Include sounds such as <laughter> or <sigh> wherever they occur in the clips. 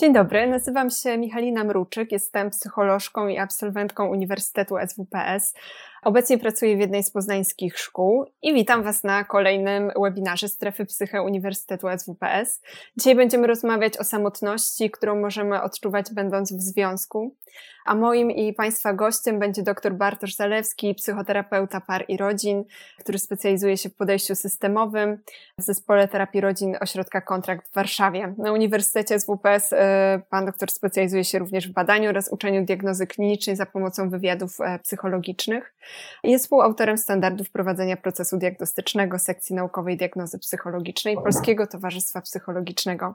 Dzień dobry, nazywam się Michalina Mruczyk, jestem psycholożką i absolwentką Uniwersytetu SWPS. Obecnie pracuję w jednej z poznańskich szkół i witam Was na kolejnym webinarze Strefy Psyche Uniwersytetu SWPS. Dzisiaj będziemy rozmawiać o samotności, którą możemy odczuwać będąc w związku. A moim i Państwa gościem będzie dr Bartosz Zalewski, psychoterapeuta par i rodzin, który specjalizuje się w podejściu systemowym w Zespole Terapii Rodzin Ośrodka Kontrakt w Warszawie. Na Uniwersytecie SWPS e, pan doktor specjalizuje się również w badaniu oraz uczeniu diagnozy klinicznej za pomocą wywiadów e, psychologicznych. Jest współautorem standardów prowadzenia procesu diagnostycznego sekcji naukowej diagnozy psychologicznej Polskiego Towarzystwa Psychologicznego.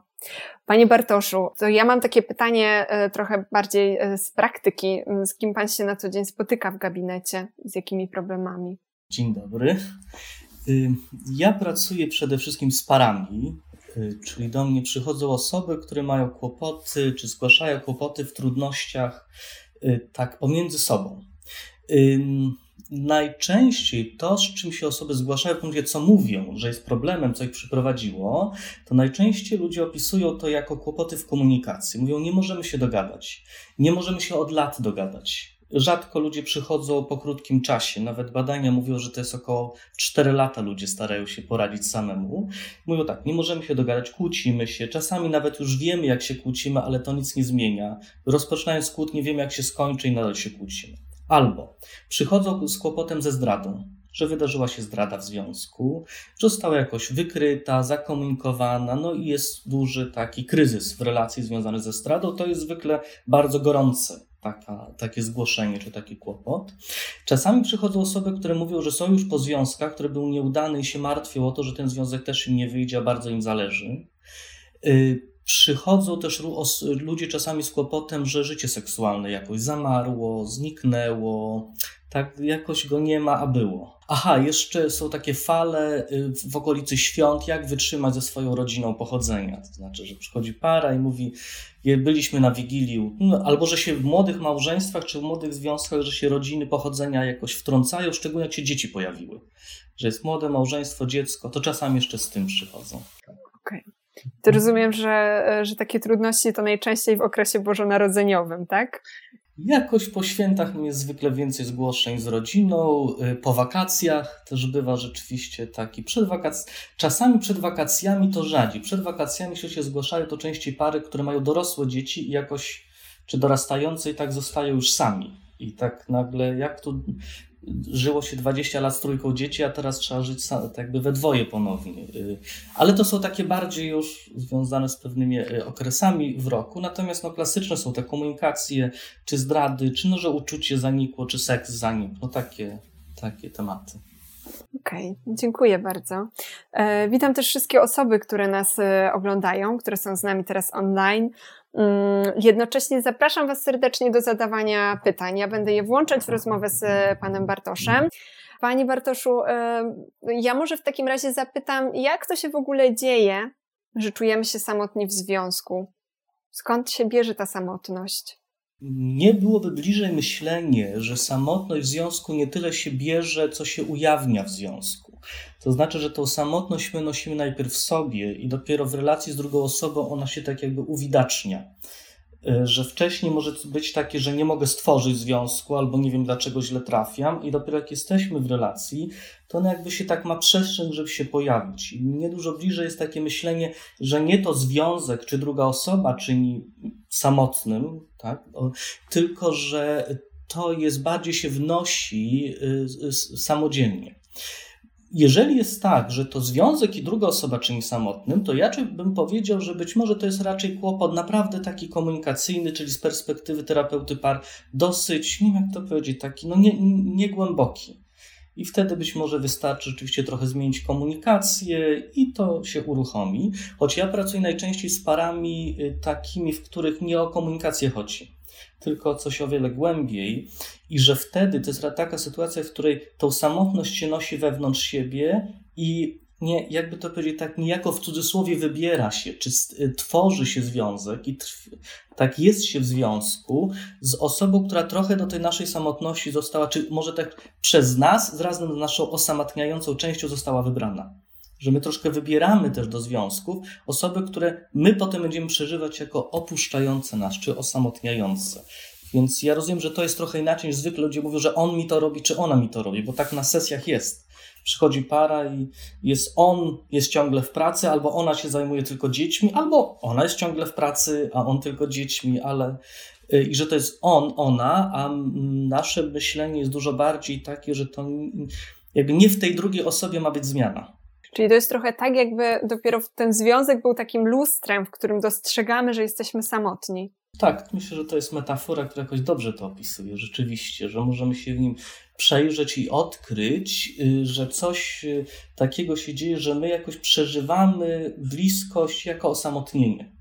Panie Bartoszu, to ja mam takie pytanie e, trochę bardziej z praktyki. Z kim Pan się na co dzień spotyka w gabinecie? Z jakimi problemami? Dzień dobry. Y, ja pracuję przede wszystkim z parami, y, czyli do mnie przychodzą osoby, które mają kłopoty, czy zgłaszają kłopoty w trudnościach y, tak pomiędzy sobą. Najczęściej to, z czym się osoby zgłaszają, w co mówią, że jest problemem, co ich przyprowadziło, to najczęściej ludzie opisują to jako kłopoty w komunikacji. Mówią, nie możemy się dogadać, nie możemy się od lat dogadać. Rzadko ludzie przychodzą po krótkim czasie. Nawet badania mówią, że to jest około 4 lata ludzie starają się poradzić samemu. Mówią tak, nie możemy się dogadać, kłócimy się. Czasami nawet już wiemy, jak się kłócimy, ale to nic nie zmienia. Rozpoczynając kłótnię, wiemy, jak się skończy i nadal się kłócimy. Albo przychodzą z kłopotem ze zdradą, że wydarzyła się zdrada w związku, została jakoś wykryta, zakomunikowana, no i jest duży taki kryzys w relacji związany ze zdradą. To jest zwykle bardzo gorące. Taka, takie zgłoszenie czy taki kłopot. Czasami przychodzą osoby, które mówią, że są już po związkach, które był nieudany i się martwią o to, że ten związek też im nie wyjdzie, a bardzo im zależy. Y, Przychodzą też ludzie czasami z kłopotem, że życie seksualne jakoś zamarło, zniknęło, tak jakoś go nie ma, a było. Aha, jeszcze są takie fale y, w okolicy świąt, jak wytrzymać ze swoją rodziną pochodzenia. To znaczy, że przychodzi para i mówi, byliśmy na Wigilii, no, albo że się w młodych małżeństwach czy w młodych związkach, że się rodziny pochodzenia jakoś wtrącają, szczególnie jak się dzieci pojawiły. Że jest młode małżeństwo, dziecko, to czasami jeszcze z tym przychodzą. Okej. Okay. To rozumiem, że, że takie trudności to najczęściej w okresie bożonarodzeniowym, tak? Jakoś po świętach jest zwykle więcej zgłoszeń z rodziną, y, po wakacjach też bywa rzeczywiście taki. Przed wakac... Czasami przed wakacjami to rzadziej. Przed wakacjami, się zgłaszają, to częściej pary, które mają dorosłe dzieci i jakoś, czy dorastające i tak zostają już sami. I tak nagle, jak tu żyło się 20 lat z trójką dzieci, a teraz trzeba żyć tak jakby we dwoje ponownie. Y, ale to są takie bardziej już związane z pewnymi y, okresami w roku. Natomiast no, klasyczne są te komunikacje, czy zdrady, czy no, że uczucie zanikło, czy seks zanikł. No takie, takie tematy. Okej, okay, dziękuję bardzo. E, witam też wszystkie osoby, które nas e, oglądają, które są z nami teraz online. Mm, jednocześnie zapraszam Was serdecznie do zadawania pytań. Ja będę je włączać w rozmowę z panem Bartoszem. Panie Bartoszu, ja może w takim razie zapytam, jak to się w ogóle dzieje, że czujemy się samotni w związku? Skąd się bierze ta samotność? Nie byłoby bliżej myślenie, że samotność w związku nie tyle się bierze, co się ujawnia w związku. To znaczy, że tą samotność my nosimy najpierw w sobie i dopiero w relacji z drugą osobą ona się tak jakby uwidacznia. E, że wcześniej może być takie, że nie mogę stworzyć związku, albo nie wiem dlaczego źle trafiam, i dopiero jak jesteśmy w relacji, to ona jakby się tak ma przestrzeń, żeby się pojawić. I mnie dużo bliżej jest takie myślenie, że nie to związek, czy druga osoba czyni samotnym, tak? tylko że to jest bardziej się wnosi y, samodzielnie jeżeli jest tak, że to związek i druga osoba czyni samotnym, to ja bym powiedział, że być może to jest raczej kłopot naprawdę taki komunikacyjny, czyli z perspektywy terapeuty par dosyć, nie wiem jak to powiedzieć, taki no niegłęboki. Nie I wtedy być może wystarczy rzeczywiście trochę zmienić komunikację i to się uruchomi. Choć ja pracuję najczęściej z parami y, takimi, w których nie o komunikację chodzi tylko coś o wiele głębiej, i że wtedy to jest taka sytuacja, w której tą samotność się nosi wewnątrz siebie i nie, jakby to powiedzieć, tak niejako w cudzysłowie wybiera się, czy y, tworzy się związek i tak jest się w związku z osobą, która trochę do tej naszej samotności została, czy może tak przez nas, z razem z naszą osamotniającą częścią została wybrana że my troszkę wybieramy też do związków osoby, które my potem będziemy przeżywać jako opuszczające nas, czy osamotniające. Więc ja rozumiem, że to jest trochę inaczej niż zwykle ludzie mówią, że on mi to robi, czy ona mi to robi, bo tak na sesjach jest. Przychodzi para i jest on jest ciągle w pracy, albo ona się zajmuje tylko dziećmi, albo ona jest ciągle w pracy, a on tylko dziećmi, ale y, i że to jest on, ona, a nasze myślenie jest dużo bardziej takie, że to jakby nie w tej drugiej osobie ma być zmiana. Czyli to jest trochę tak, jakby dopiero ten związek był takim lustrem, w którym dostrzegamy, że jesteśmy samotni. Tak, myślę, że to jest metafora, która jakoś dobrze to opisuje, rzeczywiście, że możemy się w nim przejrzeć i odkryć, y, że coś y, takiego się dzieje, że my jakoś przeżywamy bliskość jako osamotnienie.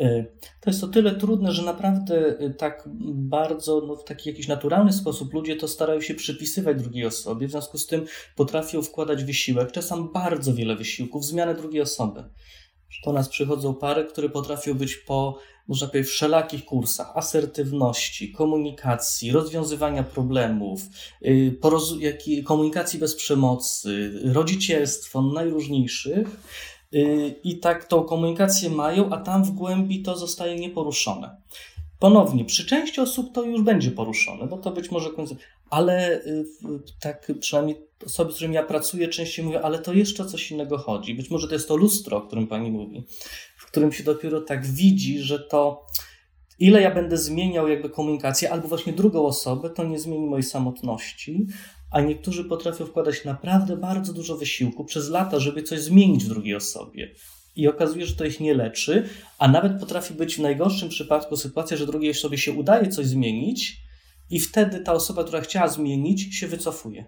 Y, to jest o tyle trudne, że naprawdę tak bardzo, no, w taki jakiś naturalny sposób ludzie to starają się przypisywać drugiej osobie, w związku z tym potrafią wkładać wysiłek, czasem bardzo wiele wysiłków w zmianę drugiej osoby. Do nas przychodzą pary, które potrafią być po można powiedzieć, wszelakich kursach asertywności, komunikacji, rozwiązywania problemów, y, komunikacji bez przemocy, rodzicielstwo najróżniejszych. Y, I tak tą komunikację mają, a tam w głębi to zostaje nieporuszone. Ponownie, przy części osób to już będzie poruszone, bo to być może ale y, tak przynajmniej osoby, z którymi ja pracuję, częściej mówią, ale to jeszcze coś innego chodzi. Być może to jest to lustro, o którym pani mówi którym się dopiero tak widzi, że to ile ja będę zmieniał jakby komunikację, albo właśnie drugą osobę, to nie zmieni mojej samotności, a niektórzy potrafią wkładać naprawdę bardzo dużo wysiłku przez lata, żeby coś zmienić w drugiej osobie. I okazuje, że to ich nie leczy, a nawet potrafi być w najgorszym przypadku sytuacja, że drugiej osobie się udaje coś zmienić, i wtedy ta osoba, która chciała zmienić, się wycofuje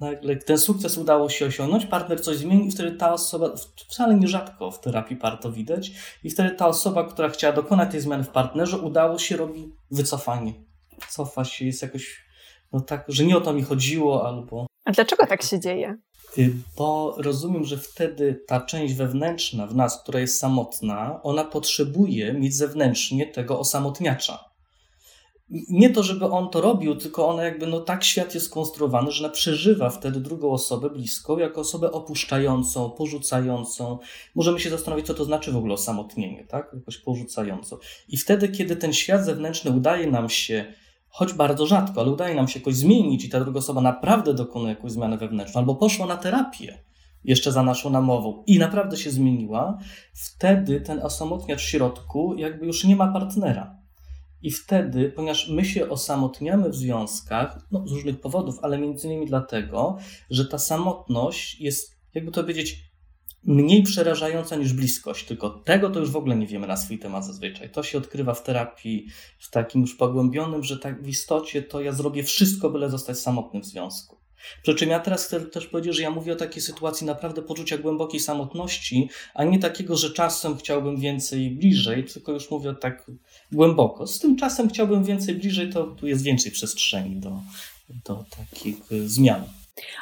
nagle ten sukces udało się osiągnąć, partner coś zmienił i wtedy ta osoba, wcale nierzadko w terapii par to widać, i wtedy ta osoba, która chciała dokonać tej zmiany w partnerze, udało się, robi wycofanie. Cofa się, jest jakoś, no tak, że nie o to mi chodziło, albo... A dlaczego tak się dzieje? Bo rozumiem, że wtedy ta część wewnętrzna w nas, która jest samotna, ona potrzebuje mieć zewnętrznie tego osamotniacza nie to, żeby on to robił, tylko ona jakby, no tak świat jest skonstruowany, że ona przeżywa wtedy drugą osobę bliską jako osobę opuszczającą, porzucającą. Możemy się zastanowić, co to znaczy w ogóle osamotnienie, tak? Jakoś porzucającą. I wtedy, kiedy ten świat zewnętrzny udaje nam się, choć bardzo rzadko, ale udaje nam się jakoś zmienić i ta druga osoba naprawdę dokonuje jakąś zmianę wewnętrzną, albo poszła na terapię, jeszcze za naszą namową i naprawdę się zmieniła, wtedy ten osamotniacz w środku jakby już nie ma partnera. I wtedy, ponieważ my się osamotniamy w związkach, no, z różnych powodów, ale między innymi dlatego, że ta samotność jest, jakby to powiedzieć, mniej przerażająca niż bliskość. Tylko tego to już w ogóle nie wiemy na swój temat zazwyczaj. To się odkrywa w terapii, w takim już pogłębionym, że tak w istocie to ja zrobię wszystko, byle zostać samotnym w związku. Przy czym ja teraz chcę też powiedzieć, że ja mówię o takiej sytuacji naprawdę poczucia głębokiej samotności, a nie takiego, że czasem chciałbym więcej bliżej, tylko już mówię tak głęboko. Z tym czasem chciałbym więcej bliżej, to tu jest więcej przestrzeni do, do takich zmian.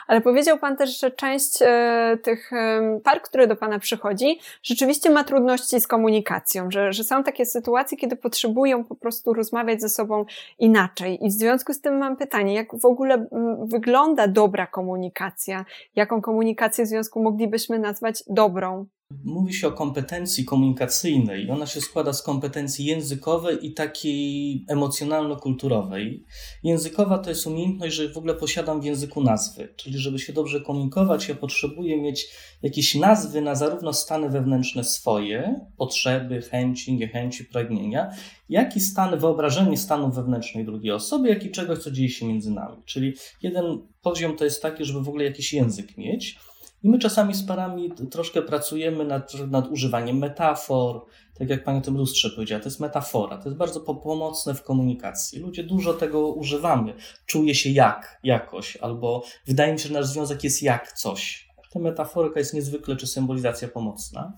Ale powiedział Pan też, że część e, tych e, par, które do Pana przychodzi, rzeczywiście ma trudności z komunikacją, że, że są takie sytuacje, kiedy potrzebują po prostu rozmawiać ze sobą inaczej. I w związku z tym mam pytanie, jak w ogóle wygląda dobra komunikacja? Jaką komunikację w związku moglibyśmy nazwać dobrą? Mówi się o kompetencji komunikacyjnej. Ona się składa z kompetencji językowej i takiej emocjonalno-kulturowej. Językowa to jest umiejętność, że w ogóle posiadam w języku nazwy, czyli żeby się dobrze komunikować, ja potrzebuję mieć jakieś nazwy na zarówno stany wewnętrzne swoje, potrzeby, chęci, niechęci, pragnienia, jak i stan, wyobrażenie stanu wewnętrznej drugiej osoby, jak i czegoś, co dzieje się między nami. Czyli jeden poziom to jest taki, żeby w ogóle jakiś język mieć. I my czasami z parami troszkę pracujemy nad, nad używaniem metafor, tak jak pani o tym lustrze powiedziała, to jest metafora, to jest bardzo pomocne w komunikacji. Ludzie dużo tego używamy. Czuję się jak, jakoś, albo wydaje mi się, że nasz związek jest jak coś ta metaforyka jest niezwykle, czy symbolizacja pomocna.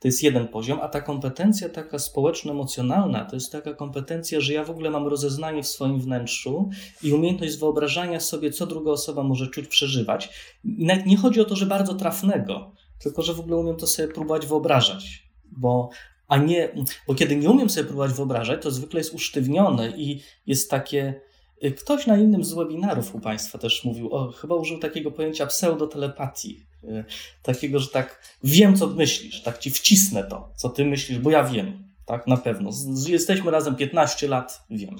To jest jeden poziom, a ta kompetencja taka społeczno-emocjonalna to jest taka kompetencja, że ja w ogóle mam rozeznanie w swoim wnętrzu i umiejętność wyobrażania sobie, co druga osoba może czuć, przeżywać. I nawet nie chodzi o to, że bardzo trafnego, tylko że w ogóle umiem to sobie próbować wyobrażać, bo a nie, bo kiedy nie umiem sobie próbować wyobrażać, to zwykle jest usztywnione i jest takie Ktoś na innym z webinarów u Państwa też mówił, o, chyba użył takiego pojęcia pseudotelepatii Y, takiego, że tak wiem, co myślisz, tak ci wcisnę to, co ty myślisz, bo ja wiem, tak na pewno. Jesteśmy razem 15 lat, wiem.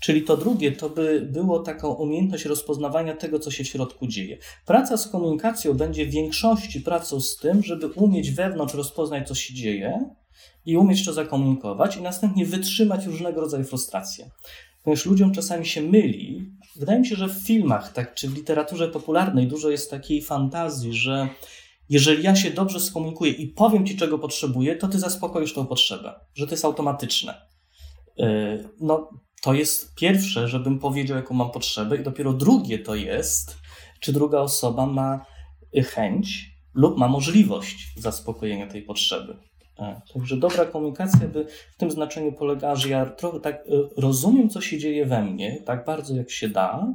Czyli to drugie to by było taką umiejętność rozpoznawania tego, co się w środku dzieje. Praca z komunikacją będzie w większości pracą z tym, żeby umieć wewnątrz rozpoznać, co się dzieje i umieć to zakomunikować i następnie wytrzymać różnego rodzaju frustracje. Ponieważ ludziom czasami się myli. Wydaje mi się, że w filmach, tak, czy w literaturze popularnej dużo jest takiej fantazji, że jeżeli ja się dobrze skomunikuję i powiem ci, czego potrzebuję, to ty zaspokoisz tą potrzebę, że to jest automatyczne. Yy, no, to jest pierwsze, żebym powiedział, jaką mam potrzebę, i dopiero drugie to jest, czy druga osoba ma chęć lub ma możliwość zaspokojenia tej potrzeby. E, także dobra komunikacja by w tym znaczeniu polegała, że ja trochę tak e, rozumiem, co się dzieje we mnie, tak bardzo jak się da.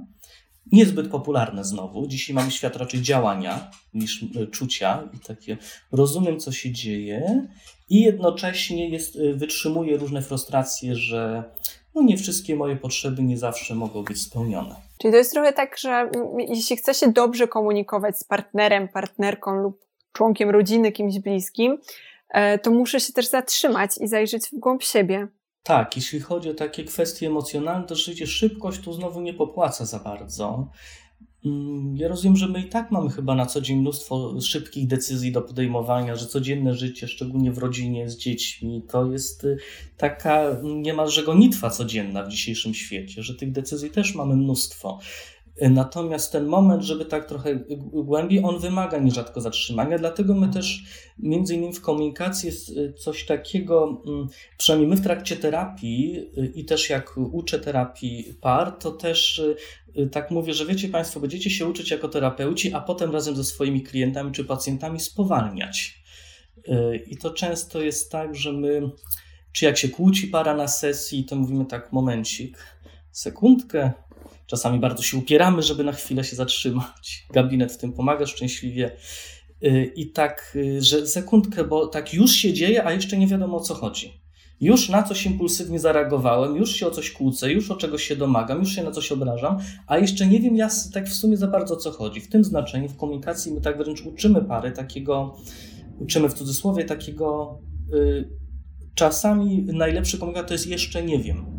Niezbyt popularne znowu. Dzisiaj mamy świat raczej działania niż e, czucia i takie rozumiem, co się dzieje i jednocześnie jest, wytrzymuję różne frustracje, że no nie wszystkie moje potrzeby nie zawsze mogą być spełnione. Czyli to jest trochę tak, że jeśli chce się dobrze komunikować z partnerem, partnerką lub członkiem rodziny, kimś bliskim, E, to muszę się też zatrzymać i zajrzeć w głąb siebie. Tak, jeśli chodzi o takie kwestie emocjonalne, to życie szybkość tu znowu nie popłaca za bardzo. Mm, ja rozumiem, że my i tak mamy chyba na co dzień mnóstwo szybkich decyzji do podejmowania, że codzienne życie, szczególnie w rodzinie z dziećmi, to jest y, taka niemalże gonitwa codzienna w dzisiejszym świecie, że tych decyzji też mamy mnóstwo. Natomiast ten moment, żeby tak trochę głębiej, on wymaga nierzadko zatrzymania, dlatego my też między innymi w komunikacji jest y, coś takiego, mm, przynajmniej my w trakcie terapii y, i też jak uczę terapii par, to też y, tak mówię, że wiecie Państwo, będziecie się uczyć jako terapeuci, a potem razem ze swoimi klientami czy pacjentami spowalniać. I to często jest tak, że my, czy jak się kłóci para na sesji, to mówimy tak, momencik, sekundkę, Czasami bardzo się upieramy, żeby na chwilę się zatrzymać. Gabinet w tym pomaga szczęśliwie. Y, I tak, y, że sekundkę, bo tak już się dzieje, a jeszcze nie wiadomo o co chodzi. Już na coś impulsywnie zareagowałem, już się o coś kłócę, już o czegoś się domagam, już się na coś obrażam, a jeszcze nie wiem ja tak w sumie za bardzo o co chodzi. W tym znaczeniu, w komunikacji my tak wręcz uczymy pary takiego, uczymy w cudzysłowie takiego, y, czasami najlepszy komunikat to jest jeszcze nie wiem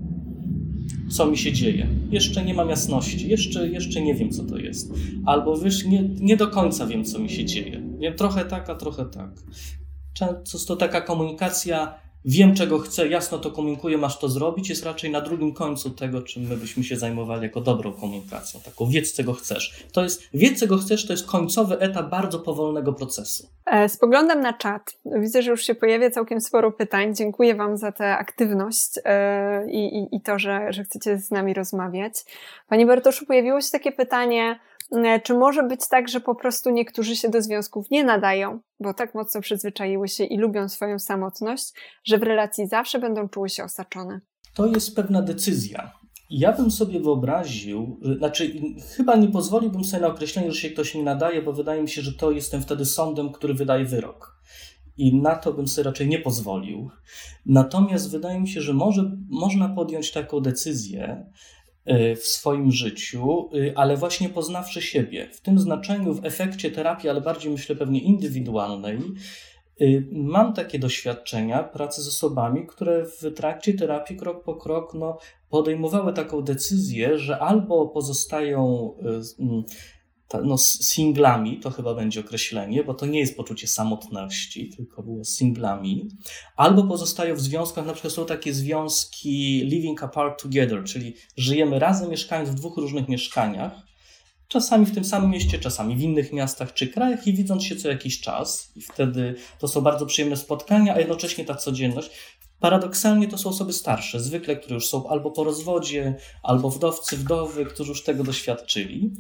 co mi się dzieje. Jeszcze nie mam jasności, jeszcze, jeszcze nie wiem, co to jest. Albo wiesz, nie, nie do końca wiem, co mi się dzieje. Wiem trochę tak, a trochę tak. Często to taka komunikacja wiem, czego chcę, jasno to komunikuję, masz to zrobić, jest raczej na drugim końcu tego, czym my byśmy się zajmowali jako dobrą komunikacją, taką wiedz, czego chcesz. To jest, wiedz, czego chcesz, to jest końcowy etap bardzo powolnego procesu. E, spoglądam na czat. Widzę, że już się pojawia całkiem sporo pytań. Dziękuję Wam za tę aktywność e, i, i, i to, że, że chcecie z nami rozmawiać. Panie Bartoszu, pojawiło się takie pytanie, czy może być tak, że po prostu niektórzy się do związków nie nadają, bo tak mocno przyzwyczaiły się i lubią swoją samotność, że w relacji zawsze będą czuły się osaczone? To jest pewna decyzja. Ja bym sobie wyobraził, znaczy chyba nie pozwoliłbym sobie na określenie, że się ktoś nie nadaje, bo wydaje mi się, że to jestem wtedy sądem, który wydaje wyrok. I na to bym sobie raczej nie pozwolił. Natomiast wydaje mi się, że może, można podjąć taką decyzję, w swoim życiu, y, ale właśnie poznawszy siebie. W tym znaczeniu, w efekcie terapii, ale bardziej myślę pewnie indywidualnej, y, mam takie doświadczenia pracy z osobami, które w trakcie terapii krok po krok no, podejmowały taką decyzję, że albo pozostają no, singlami, to chyba będzie określenie, bo to nie jest poczucie samotności, tylko było singlami, albo pozostają w związkach, na przykład są takie związki living apart together, czyli żyjemy razem, mieszkając w dwóch różnych mieszkaniach, czasami w tym samym mieście, czasami w innych miastach czy krajach i widząc się co jakiś czas. I wtedy to są bardzo przyjemne spotkania, a jednocześnie ta codzienność. Paradoksalnie to są osoby starsze, zwykle, które już są albo po rozwodzie, albo wdowcy, wdowy, którzy już tego doświadczyli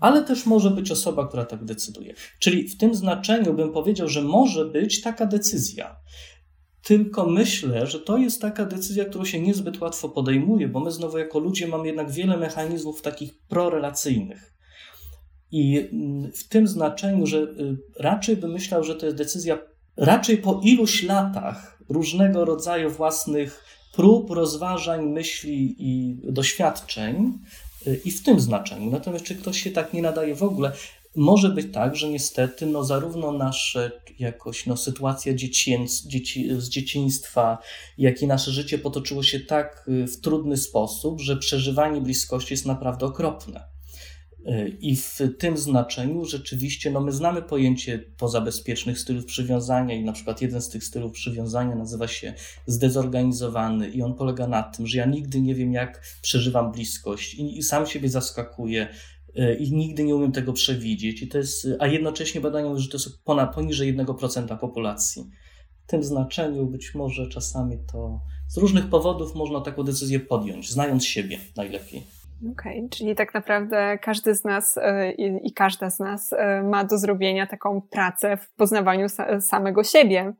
ale też może być osoba, która tak decyduje. Czyli w tym znaczeniu bym powiedział, że może być taka decyzja. Tylko myślę, że to jest taka decyzja, którą się niezbyt łatwo podejmuje, bo my znowu jako ludzie mamy jednak wiele mechanizmów takich prorelacyjnych. I mm, w tym znaczeniu, że y, raczej bym myślał, że to jest decyzja raczej po iluś latach różnego rodzaju własnych prób, rozważań, myśli i doświadczeń, i w tym znaczeniu. Natomiast czy ktoś się tak nie nadaje w ogóle? może być tak, że niestety no, zarówno nasze jakoś no, sytuacja dziecięc, dzieci, z dzieciństwa, jak i nasze życie potoczyło się tak y, w trudny sposób, że przeżywanie bliskości jest naprawdę okropne. Y, I w tym znaczeniu rzeczywiście no my znamy pojęcie pozabezpiecznych stylów przywiązania i na przykład jeden z tych stylów przywiązania nazywa się zdezorganizowany i on polega na tym, że ja nigdy nie wiem jak przeżywam bliskość i, i sam siebie zaskakuję y, i nigdy nie umiem tego przewidzieć. I to jest, a jednocześnie badania mówią, że to jest ponad, poniżej 1% populacji. W tym znaczeniu być może czasami to z różnych powodów można taką decyzję podjąć, znając siebie najlepiej. Okej, okay, czyli tak naprawdę każdy z nas e, i każda z nas e, ma do zrobienia taką pracę w poznawaniu samego siebie,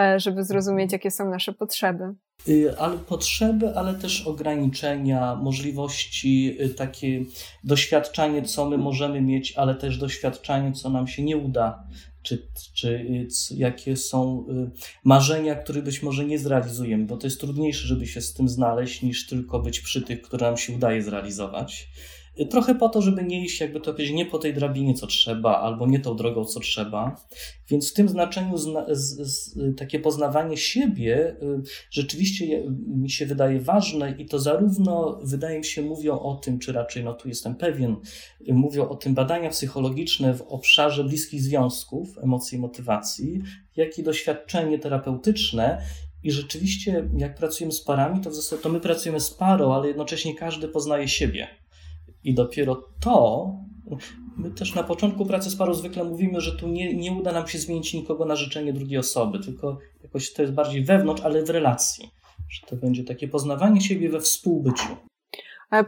e, żeby zrozumieć, jakie są nasze potrzeby. Y, ale potrzeby, ale też ograniczenia, możliwości, y, takie doświadczanie, co my możemy mieć, ale też doświadczanie, co nam się nie uda czy, czy jakie są y, marzenia, które być może nie zrealizujemy, bo to jest trudniejsze, żeby się z tym znaleźć, niż tylko być przy tych, które nam się udaje zrealizować. Trochę po to, żeby nie iść, jakby to powiedzieć, nie po tej drabinie, co trzeba, albo nie tą drogą, co trzeba. Więc w tym znaczeniu zna, z, z, takie poznawanie siebie y, rzeczywiście mi się wydaje ważne i to zarówno, wydaje mi się, mówią o tym, czy raczej, no tu jestem pewien, y, mówią o tym badania psychologiczne w obszarze bliskich związków, emocji i motywacji, jak i doświadczenie terapeutyczne i rzeczywiście, jak pracujemy z parami, to w zasadzie to my pracujemy z parą, ale jednocześnie każdy poznaje siebie. I dopiero to, my też na początku pracy z zwykle mówimy, że tu nie, nie uda nam się zmienić nikogo na życzenie drugiej osoby, tylko jakoś to jest bardziej wewnątrz, ale w relacji. Że to będzie takie poznawanie siebie we współbyciu.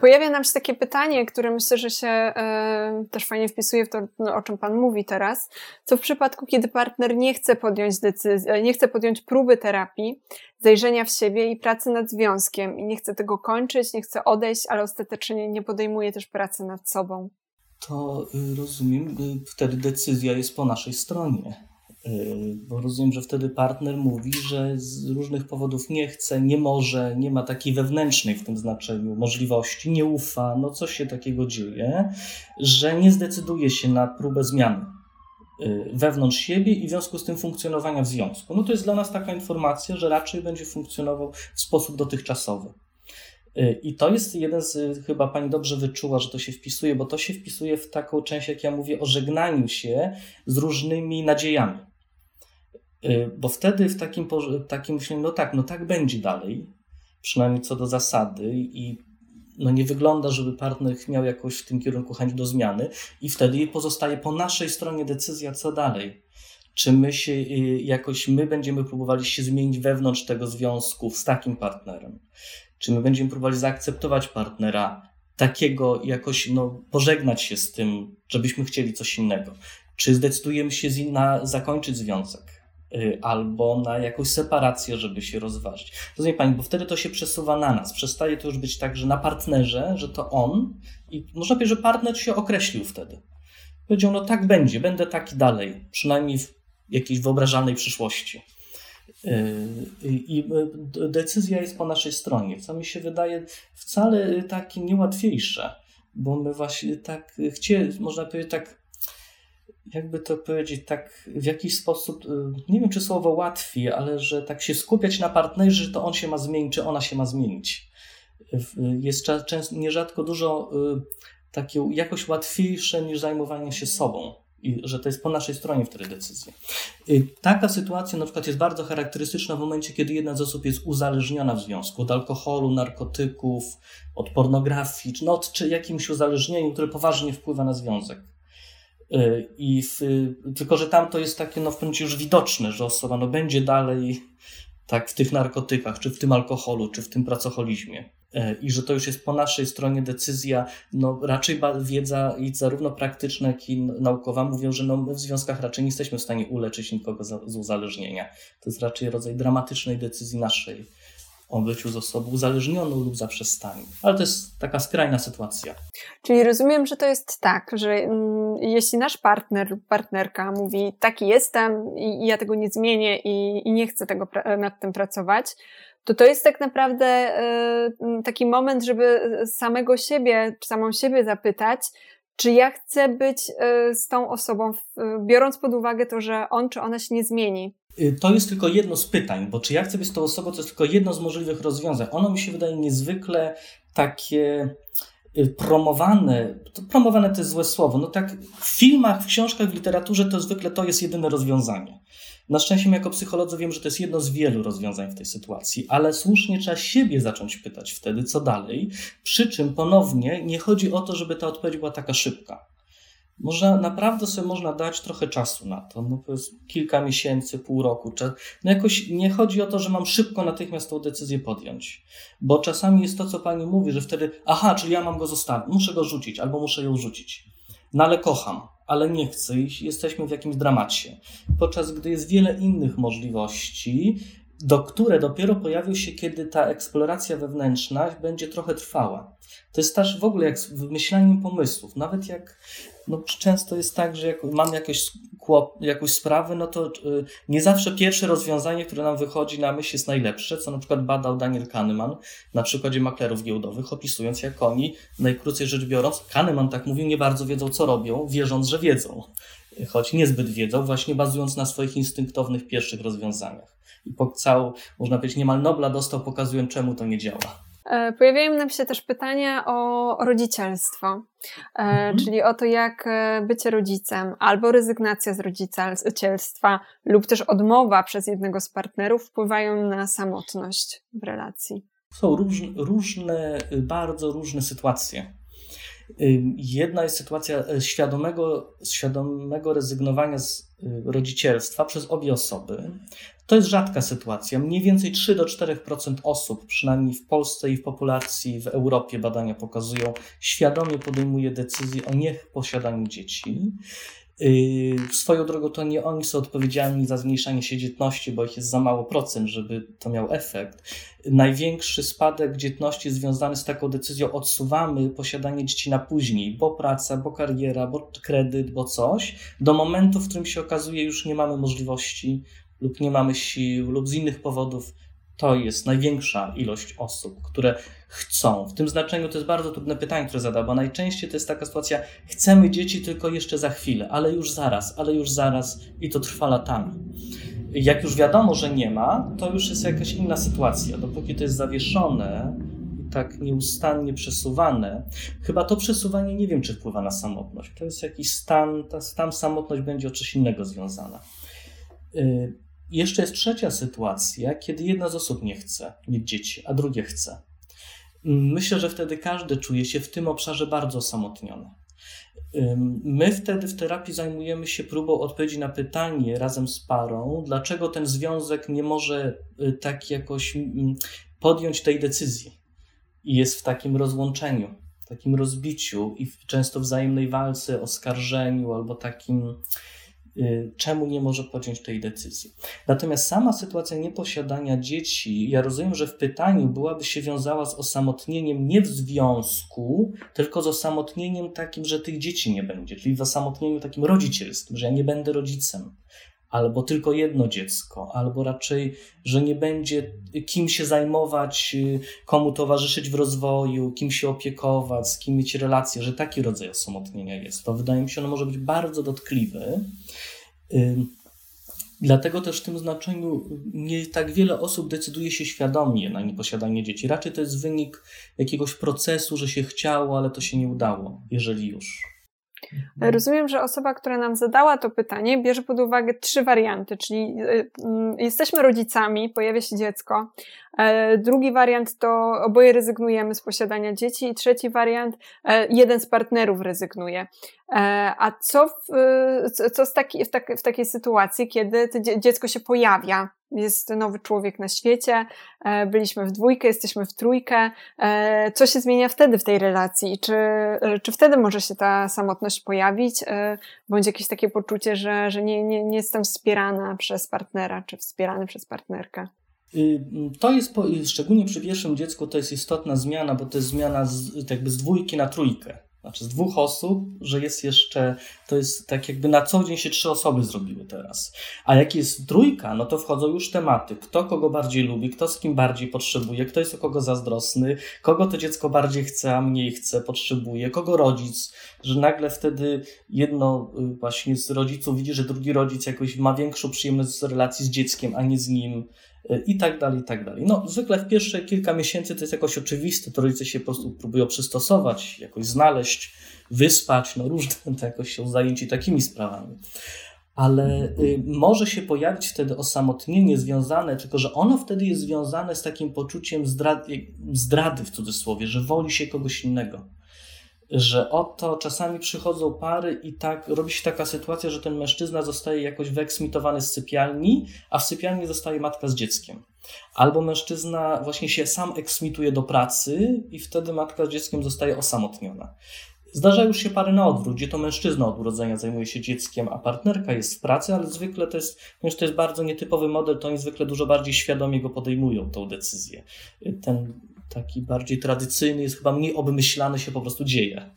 Pojawia nam się takie pytanie, które myślę, że się e, też fajnie wpisuje w to, no, o czym Pan mówi teraz. Co w przypadku, kiedy partner nie chce podjąć decyzji, nie chce podjąć próby terapii, zajrzenia w siebie i pracy nad związkiem i nie chce tego kończyć, nie chce odejść, ale ostatecznie nie podejmuje też pracy nad sobą? To y, rozumiem, y, wtedy decyzja jest po naszej stronie. Y, bo rozumiem, że wtedy partner mówi, że z różnych powodów nie chce, nie może, nie ma takiej wewnętrznej w tym znaczeniu możliwości, nie ufa, no coś się takiego dzieje, że nie zdecyduje się na próbę zmiany y, wewnątrz siebie i w związku z tym funkcjonowania w związku. No to jest dla nas taka informacja, że raczej będzie funkcjonował w sposób dotychczasowy. Y, I to jest jeden z, chyba pani dobrze wyczuła, że to się wpisuje, bo to się wpisuje w taką część, jak ja mówię, o żegnaniu się z różnymi nadziejami. Y, bo wtedy w takim, takim myśleniu, no tak, no tak będzie dalej, przynajmniej co do zasady i no nie wygląda, żeby partner miał jakoś w tym kierunku chęć do zmiany i wtedy pozostaje po naszej stronie decyzja, co dalej. Czy my się y, jakoś, my będziemy próbowali się zmienić wewnątrz tego związku z takim partnerem? Czy my będziemy próbowali zaakceptować partnera takiego, jakoś no, pożegnać się z tym, żebyśmy chcieli coś innego? Czy zdecydujemy się na zakończyć związek? Y, albo na jakąś separację, żeby się rozważyć. Rozumie Pani, bo wtedy to się przesuwa na nas. Przestaje to już być tak, że na partnerze, że to on i można powiedzieć, że partner się określił wtedy. Powiedział, no tak będzie, będę taki dalej, przynajmniej w jakiejś wyobrażalnej przyszłości. Y, I decyzja jest po naszej stronie, co mi się wydaje wcale takie niełatwiejsze, bo my właśnie tak chcieli, można powiedzieć, tak jakby to powiedzieć, tak w jakiś sposób, y, nie wiem czy słowo łatwiej, ale że tak się skupiać na partnerze, że to on się ma zmienić, czy ona się ma zmienić. Jest często, nierzadko dużo y, takie jakoś łatwiejsze niż zajmowanie się sobą. I że to jest po naszej stronie wtedy decyzja. Y, taka sytuacja na przykład jest bardzo charakterystyczna w momencie, kiedy jedna z osób jest uzależniona w związku od alkoholu, narkotyków, od pornografii, no, czy jakimś uzależnieniu, które poważnie wpływa na związek. Y, I w, tylko, że tam to jest takie no, w pewnym już widoczne, że osoba no, będzie dalej tak w tych narkotykach, czy w tym alkoholu, czy w tym pracoholizmie. Y, I że to już jest po naszej stronie decyzja, no raczej wiedza i zarówno praktyczna, jak i naukowa mówią, że no, my w związkach raczej nie jesteśmy w stanie uleczyć nikogo z uzależnienia. To jest raczej rodzaj dramatycznej decyzji naszej o byciu z osobą uzależnioną lub zaprzestaniu. Ale to jest taka skrajna sytuacja. Czyli rozumiem, że to jest tak, że mm, jeśli nasz partner lub partnerka mówi taki jestem i, i ja tego nie zmienię i, i nie chcę tego nad tym pracować, to to jest tak naprawdę y, taki moment, żeby samego siebie, czy samą siebie zapytać, czy ja chcę być y, z tą osobą, biorąc pod uwagę to, że on czy ona się nie zmieni. Y, to jest tylko jedno z pytań, bo czy ja chcę być tą osobą, to jest tylko jedno z możliwych rozwiązań. Ono mi się wydaje niezwykle takie y, promowane, to promowane to jest złe słowo, no tak w filmach, w książkach, w literaturze to zwykle to jest jedyne rozwiązanie. Na szczęście jako psycholodzy wiem, że to jest jedno z wielu rozwiązań w tej sytuacji, ale słusznie trzeba siebie zacząć pytać wtedy, co dalej, przy czym ponownie nie chodzi o to, żeby ta odpowiedź była taka szybka. Można, naprawdę sobie można dać trochę czasu na to, no jest kilka miesięcy, pół roku. No jakoś nie chodzi o to, że mam szybko natychmiast tą decyzję podjąć, bo czasami jest to, co pani mówi, że wtedy, aha, czyli ja mam go zostawić, muszę go rzucić albo muszę ją rzucić. No ale kocham, ale nie chcę i jesteśmy w jakimś dramacie. Podczas gdy jest wiele innych możliwości, do które dopiero pojawią się, kiedy ta eksploracja wewnętrzna będzie trochę trwała. To jest też w ogóle jak z wymyślaniem pomysłów. Nawet jak no, często jest tak, że jak mam jakieś, jakąś sprawę, no to y, nie zawsze pierwsze rozwiązanie, które nam wychodzi na myśl jest najlepsze, co na przykład badał Daniel Kahneman na przykładzie maklerów giełdowych, opisując jak oni, najkrócej rzecz biorąc, Kahneman tak mówił, nie bardzo wiedzą co robią, wierząc, że wiedzą. Choć niezbyt wiedzą, właśnie bazując na swoich instynktownych pierwszych rozwiązaniach. I po całą, można powiedzieć, niemal Nobla dostał, pokazując czemu to nie działa. E, pojawiają nam się też pytania o rodzicielstwo, e, mhm. czyli o to, jak e, bycie rodzicem albo rezygnacja z rodzicielstwa lub też odmowa przez jednego z partnerów wpływają na samotność w relacji. Są różne, różne bardzo różne sytuacje. Jedna jest sytuacja świadomego, świadomego rezygnowania z rodzicielstwa przez obie osoby. To jest rzadka sytuacja. Mniej więcej 3 do 4% osób, przynajmniej w Polsce i w populacji w Europie badania pokazują, świadomie podejmuje decyzję o nieposiadaniu dzieci. Yy, swoją drogą to nie oni są odpowiedzialni za zmniejszanie się dzietności, bo ich jest za mało procent, żeby to miał efekt. Największy spadek dzietności związany z taką decyzją odsuwamy posiadanie dzieci na później, bo praca, bo kariera, bo kredyt, bo coś, do momentu, w którym się okazuje, już nie mamy możliwości lub nie mamy sił, lub z innych powodów, to jest największa ilość osób, które chcą. W tym znaczeniu to jest bardzo trudne pytanie, które zada, bo najczęściej to jest taka sytuacja: chcemy dzieci tylko jeszcze za chwilę, ale już zaraz, ale już zaraz i to trwa latami. Jak już wiadomo, że nie ma, to już jest jakaś inna sytuacja. Dopóki to jest zawieszone, tak nieustannie przesuwane, chyba to przesuwanie nie wiem, czy wpływa na samotność. To jest jakiś stan, ta, tam samotność będzie o coś innego związana. Y, jeszcze jest trzecia sytuacja, kiedy jedna z osób nie chce mieć dzieci, a drugie chce. Myślę, że wtedy każdy czuje się w tym obszarze bardzo osamotniony. My wtedy w terapii zajmujemy się próbą odpowiedzi na pytanie razem z parą, dlaczego ten związek nie może y, tak jakoś podjąć tej decyzji i jest w takim rozłączeniu, takim rozbiciu i często wzajemnej walce, oskarżeniu albo takim czemu nie może podjąć tej decyzji. Natomiast sama sytuacja nieposiadania dzieci, ja rozumiem, że w pytaniu byłaby się wiązała z osamotnieniem nie w związku, tylko z osamotnieniem takim, że tych dzieci nie będzie, czyli w osamotnieniu takim rodzicielskim, że ja nie będę rodzicem, albo tylko jedno dziecko, albo raczej, że nie będzie kim się zajmować, y, komu towarzyszyć w rozwoju, kim się opiekować, z kim mieć relacje, że taki rodzaj osamotnienia jest. To wydaje mi się, on może być bardzo dotkliwy. Dlatego też w tym znaczeniu nie tak wiele osób decyduje się świadomie na nieposiadanie dzieci. Raczej to jest wynik jakiegoś procesu, że się chciało, ale to się nie udało, jeżeli już. Mhm. Rozumiem, że osoba, która nam zadała to pytanie, bierze pod uwagę trzy warianty, czyli y, mm, jesteśmy rodzicami, pojawia się dziecko. E, drugi wariant to oboje rezygnujemy z posiadania dzieci, i trzeci wariant, e, jeden z partnerów rezygnuje. E, a co w, co w, taki, w, tak, w takiej sytuacji, kiedy dziecko się pojawia? jest nowy człowiek na świecie, byliśmy w dwójkę, jesteśmy w trójkę. Co się zmienia wtedy w tej relacji? Czy, czy wtedy może się ta samotność pojawić, bądź jakieś takie poczucie, że, że nie, nie, nie jestem wspierana przez partnera, czy wspierany przez partnerkę? Y, to jest, szczególnie przy pierwszym dziecku, to jest istotna zmiana, bo to jest zmiana z, jakby z dwójki na trójkę. Znaczy z dwóch osób, że jest jeszcze, to jest tak jakby na co dzień się trzy osoby zrobiły teraz. A jak jest trójka, no to wchodzą już tematy. Kto kogo bardziej lubi, kto z kim bardziej potrzebuje, kto jest o kogo zazdrosny, kogo to dziecko bardziej chce, a mniej chce, potrzebuje, kogo rodzic, że nagle wtedy jedno y, właśnie z rodziców widzi, że drugi rodzic jakoś ma większą przyjemność z relacji z dzieckiem, a nie z nim i tak dalej, i tak dalej. No, zwykle w pierwsze kilka miesięcy to jest jakoś oczywiste, to rodzice się po prostu próbują przystosować, jakoś znaleźć, wyspać, no różne <laughs> to jakoś się zajęci takimi sprawami. Ale y, może się pojawić wtedy osamotnienie związane, tylko że ono wtedy jest związane z takim poczuciem zdrady, zdrady w cudzysłowie, że woli się kogoś innego że oto czasami przychodzą pary i tak robi się taka sytuacja, że ten mężczyzna zostaje jakoś wyeksmitowany z sypialni, a w sypialni zostaje matka z dzieckiem. Albo mężczyzna właśnie się sam eksmituje do pracy i wtedy matka z dzieckiem zostaje osamotniona. Zdarza już się pary na odwrót, gdzie to mężczyzna od urodzenia zajmuje się dzieckiem, a partnerka jest w pracy, ale zwykle to jest, ponieważ to jest bardzo nietypowy model, to oni zwykle dużo bardziej świadomie go podejmują, tą decyzję. Ten taki bardziej tradycyjny, jest chyba mniej obmyślany, się po prostu dzieje.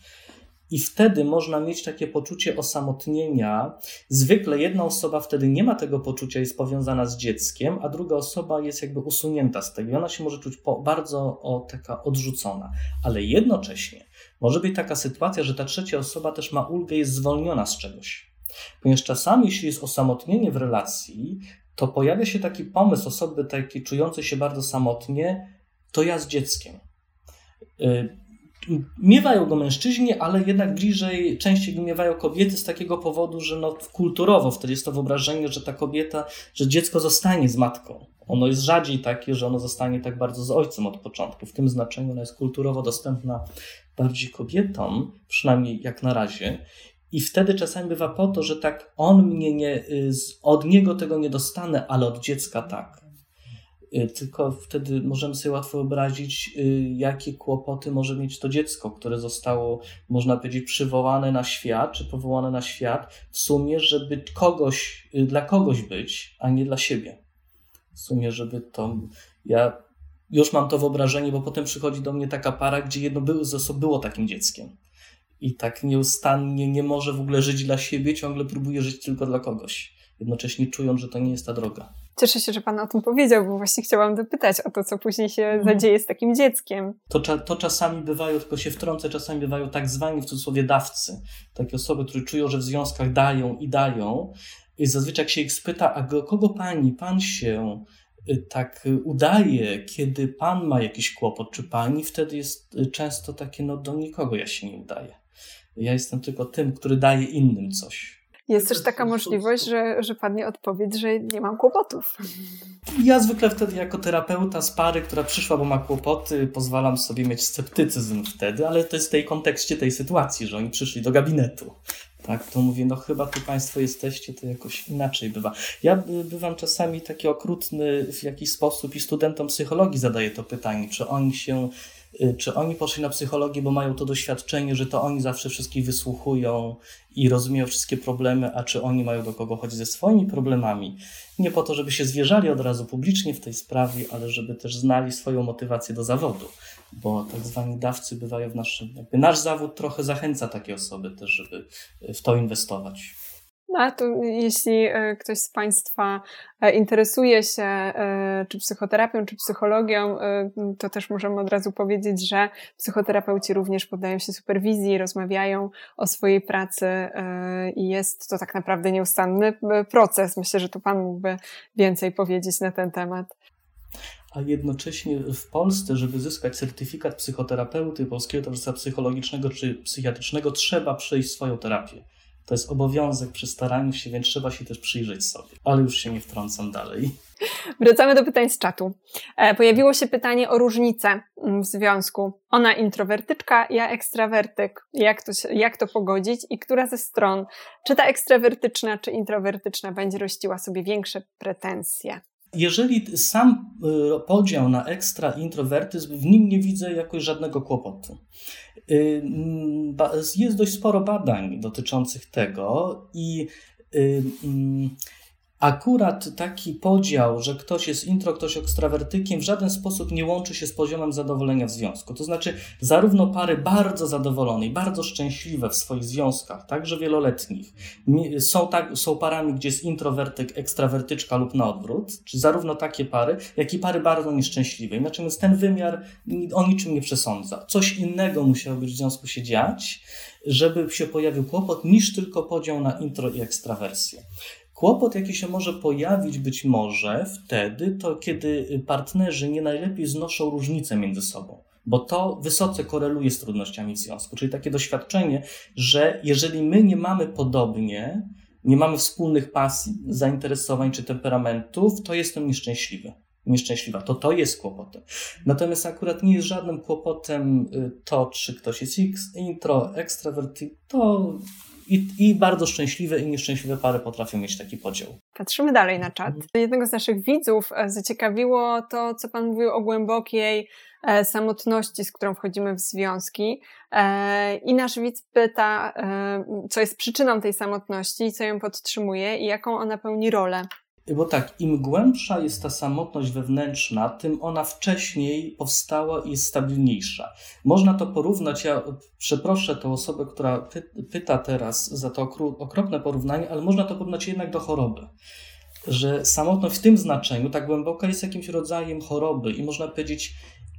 I wtedy można mieć takie poczucie osamotnienia. Zwykle jedna osoba wtedy nie ma tego poczucia, jest powiązana z dzieckiem, a druga osoba jest jakby usunięta z tego i ona się może czuć bardzo o, taka odrzucona. Ale jednocześnie może być taka sytuacja, że ta trzecia osoba też ma ulgę, jest zwolniona z czegoś. Ponieważ czasami, jeśli jest osamotnienie w relacji, to pojawia się taki pomysł osoby takiej czującej się bardzo samotnie, to ja z dzieckiem. Y, miewają go mężczyźni, ale jednak bliżej, częściej miewają kobiety z takiego powodu, że no, kulturowo wtedy jest to wyobrażenie, że ta kobieta, że dziecko zostanie z matką. Ono jest rzadziej takie, że ono zostanie tak bardzo z ojcem od początku. W tym znaczeniu ona jest kulturowo dostępna bardziej kobietom, przynajmniej jak na razie. I wtedy czasami bywa po to, że tak on mnie nie, y, od niego tego nie dostanę, ale od dziecka tak. Y, tylko wtedy możemy sobie łatwo wyobrazić, y, jakie kłopoty może mieć to dziecko, które zostało, można powiedzieć, przywołane na świat, czy powołane na świat, w sumie, żeby kogoś, y, dla kogoś być, a nie dla siebie. W sumie, żeby to. Ja już mam to wyobrażenie, bo potem przychodzi do mnie taka para, gdzie jedno było, było takim dzieckiem. I tak nieustannie nie może w ogóle żyć dla siebie, ciągle próbuje żyć tylko dla kogoś, jednocześnie czując, że to nie jest ta droga. Cieszę się, że Pan o tym powiedział, bo właśnie chciałam dopytać o to, co później się mhm. zadzieje z takim dzieckiem. To, to czasami bywają, tylko się wtrącę, czasami bywają tak zwani w cudzysłowie dawcy. Takie osoby, które czują, że w związkach dają i dają. I zazwyczaj jak się ich spyta, a kogo pani, pan się y, tak udaje, kiedy pan ma jakiś kłopot, czy pani, wtedy jest y, często takie, no do nikogo ja się nie udaję. Ja jestem tylko tym, który daje innym coś. Jest też taka możliwość, że, że padnie odpowiedź, że nie mam kłopotów. Ja zwykle wtedy jako terapeuta z pary, która przyszła, bo ma kłopoty, pozwalam sobie mieć sceptycyzm wtedy, ale to jest w tej kontekście tej sytuacji, że oni przyszli do gabinetu. Tak, to mówię, no chyba tu Państwo jesteście, to jakoś inaczej bywa. Ja bywam czasami taki okrutny w jakiś sposób i studentom psychologii zadaję to pytanie, czy oni się czy oni poszli na psychologię, bo mają to doświadczenie, że to oni zawsze wszystkich wysłuchują i rozumieją wszystkie problemy, a czy oni mają do kogo chodzić ze swoimi problemami? Nie po to, żeby się zwierzali od razu publicznie w tej sprawie, ale żeby też znali swoją motywację do zawodu, bo tak zwani dawcy bywają w naszym, jakby nasz zawód trochę zachęca takie osoby też, żeby w to inwestować. No, a to jeśli e, ktoś z Państwa e, interesuje się e, czy psychoterapią, czy psychologią, to też możemy od razu powiedzieć, że psychoterapeuci również poddają się superwizji, rozmawiają o swojej pracy i jest to tak naprawdę nieustanny proces. Myślę, że tu Pan mógłby więcej powiedzieć na ten temat. A jednocześnie w Polsce, żeby zyskać certyfikat psychoterapeuty, polskiego towarzystwa psychologicznego czy psychiatrycznego, trzeba przejść swoją terapię. To jest obowiązek przy staraniu się, więc trzeba się też przyjrzeć sobie. Ale już się nie wtrącam dalej. Wracamy do pytań z czatu. E, pojawiło się pytanie o różnicę w związku. Ona introwertyczka, ja ekstrawertyk. Jak to, jak to pogodzić i która ze stron, czy ta ekstrawertyczna, czy introwertyczna, będzie rościła sobie większe pretensje? Jeżeli sam y, podział na ekstra i introwertyzm, w nim nie widzę jakoś żadnego kłopotu. Y, mm, jest dość sporo badań dotyczących tego i y, mm, Akurat taki podział, że ktoś jest intro, ktoś ekstrawertykiem, w żaden sposób nie łączy się z poziomem zadowolenia w związku. To znaczy, zarówno pary bardzo zadowolone i bardzo szczęśliwe w swoich związkach, także wieloletnich, są, tak, są parami, gdzie jest introwertyk, ekstrawertyczka lub na odwrót, czy zarówno takie pary, jak i pary bardzo nieszczęśliwe. Natomiast ten wymiar o niczym nie przesądza. Coś innego musiało być w związku się dziać, żeby się pojawił kłopot, niż tylko podział na intro i ekstrawersję. Kłopot, jaki się może pojawić być może wtedy, to kiedy partnerzy nie najlepiej znoszą różnice między sobą bo to wysoce koreluje z trudnościami w związku. Czyli takie doświadczenie, że jeżeli my nie mamy podobnie, nie mamy wspólnych pasji, zainteresowań czy temperamentów, to jestem nieszczęśliwy. Nieszczęśliwa. To to jest kłopotem. Natomiast akurat nie jest żadnym kłopotem y, to, czy ktoś jest intro, ekstrawerty, to i, I, bardzo szczęśliwe i nieszczęśliwe pary potrafią mieć taki podział. Patrzymy dalej na czat. Mhm. Jednego z naszych widzów e, zaciekawiło to, co Pan mówił o głębokiej e, samotności, z którą wchodzimy w związki. E, I nasz widz pyta, co jest przyczyną tej samotności, co ją podtrzymuje i jaką ona pełni rolę. Bo tak, im głębsza jest ta samotność wewnętrzna, tym ona wcześniej powstała i jest stabilniejsza. Można to porównać, ja przeproszę tę osobę, która py pyta teraz za to okropne porównanie, ale można to porównać jednak do choroby. Że samotność w tym znaczeniu, tak głęboka, jest jakimś rodzajem choroby i można powiedzieć,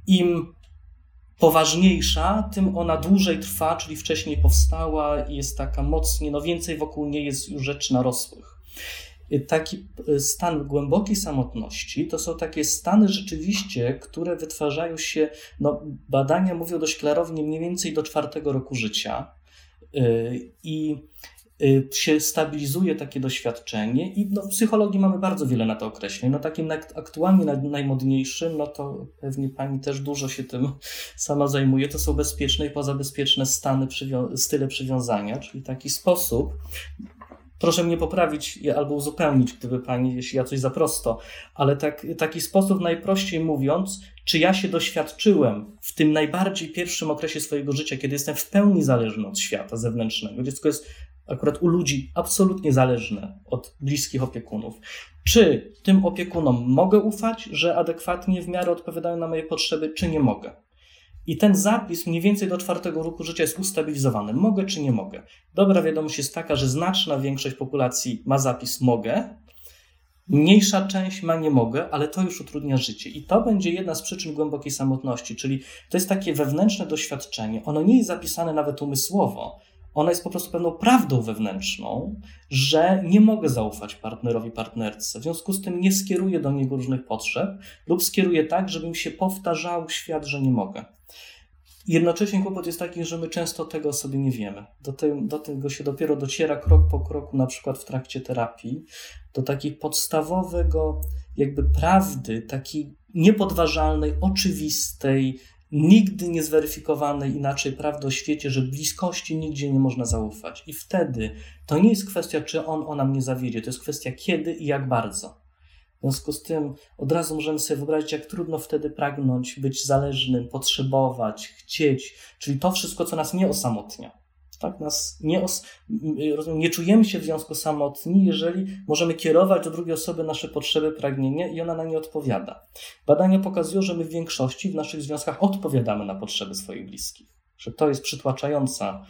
im poważniejsza, tym ona dłużej trwa, czyli wcześniej powstała i jest taka mocniej, no więcej wokół niej jest już rzeczy narosłych taki e, stan głębokiej samotności to są takie stany rzeczywiście, które wytwarzają się, no, badania mówią dość klarownie, mniej więcej do czwartego roku życia. E, I się stabilizuje takie doświadczenie i no, w psychologii mamy bardzo wiele na to określeń. No takim aktualnie najmodniejszym, no to pewnie pani też dużo się tym <laughs> sama zajmuje, to są bezpieczne i pozabezpieczne stany, style przywiązania, czyli taki sposób, Proszę mnie poprawić albo uzupełnić, gdyby pani, jeśli ja coś za prosto, ale tak, taki sposób najprościej mówiąc, czy ja się doświadczyłem w tym najbardziej pierwszym okresie swojego życia, kiedy jestem w pełni zależny od świata zewnętrznego. Dziecko jest akurat u ludzi absolutnie zależne od bliskich opiekunów. Czy tym opiekunom mogę ufać, że adekwatnie w miarę odpowiadają na moje potrzeby, czy nie mogę? I ten zapis mniej więcej do czwartego roku życia jest ustabilizowany. Mogę czy nie mogę? Dobra wiadomość jest taka, że znaczna większość populacji ma zapis mogę, mniejsza część ma nie mogę, ale to już utrudnia życie. I to będzie jedna z przyczyn głębokiej samotności, czyli to jest takie wewnętrzne doświadczenie. Ono nie jest zapisane nawet umysłowo. Ono jest po prostu pewną prawdą wewnętrzną, że nie mogę zaufać partnerowi, partnerce. W związku z tym nie skieruję do niego różnych potrzeb lub skieruję tak, żeby mi się powtarzał świat, że nie mogę. Jednocześnie kłopot jest taki, że my często tego sobie nie wiemy. Do, te, do tego się dopiero dociera krok po kroku, na przykład w trakcie terapii, do takiej podstawowego, jakby prawdy, takiej niepodważalnej, oczywistej, nigdy nie zweryfikowanej inaczej prawdy o świecie, że bliskości nigdzie nie można zaufać. I wtedy to nie jest kwestia, czy on, ona mnie zawiedzie, to jest kwestia kiedy i jak bardzo. W związku z tym od razu możemy sobie wyobrazić, jak trudno wtedy pragnąć, być zależnym, potrzebować, chcieć, czyli to wszystko, co nas nie osamotnia. Tak, nas nie, os, rozumiem, nie czujemy się w związku samotni, jeżeli możemy kierować do drugiej osoby nasze potrzeby, pragnienia i ona na nie odpowiada. Badania pokazują, że my w większości w naszych związkach odpowiadamy na potrzeby swoich bliskich. Że to jest przytłaczająca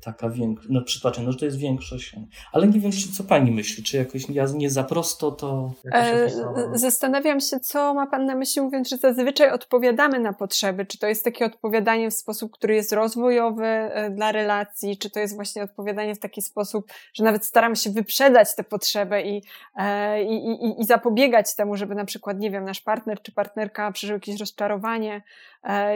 taka większość, no przytłaczająca, że to jest większość. Ale nie wiem, co pani myśli, czy jakoś ja nie za prosto to. E, zastanawiam się, co ma pan na myśli, mówiąc, że zazwyczaj odpowiadamy na potrzeby. Czy to jest takie odpowiadanie w sposób, który jest rozwojowy e, dla relacji, czy to jest właśnie odpowiadanie w taki sposób, że nawet staramy się wyprzedać tę potrzebę i, e, i, i, i zapobiegać temu, żeby na przykład, nie wiem, nasz partner czy partnerka przeżył jakieś rozczarowanie.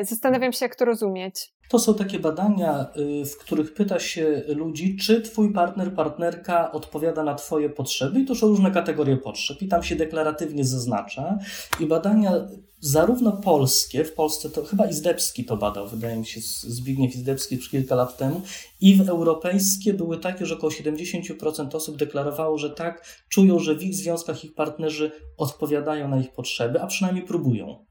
Zastanawiam się, jak to rozumieć. To są takie badania, y, w których pyta się ludzi, czy twój partner, partnerka odpowiada na twoje potrzeby. I to są różne kategorie potrzeb. I tam się deklaratywnie zaznacza. I badania zarówno polskie, w Polsce to chyba Izdebski to badał, wydaje mi się, Zbigniew Izdebski już kilka lat temu. I w europejskie były takie, że około 70% osób deklarowało, że tak, czują, że w ich związkach ich partnerzy odpowiadają na ich potrzeby, a przynajmniej próbują.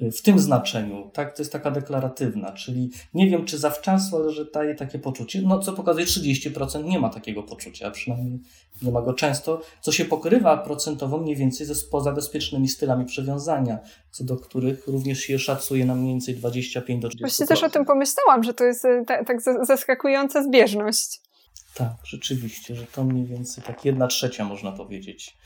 W tym znaczeniu, tak, to jest taka deklaratywna, czyli nie wiem, czy zawczasu, ale że daje takie poczucie, no co pokazuje 30% nie ma takiego poczucia, przynajmniej nie ma go często, co się pokrywa procentowo mniej więcej ze poza bezpiecznymi stylami przywiązania, co do których również się szacuje na mniej więcej 25 do 30%. Właśnie też o tym pomyślałam, że to jest e, tak zaskakująca zbieżność. Tak, rzeczywiście, że to mniej więcej tak jedna trzecia można powiedzieć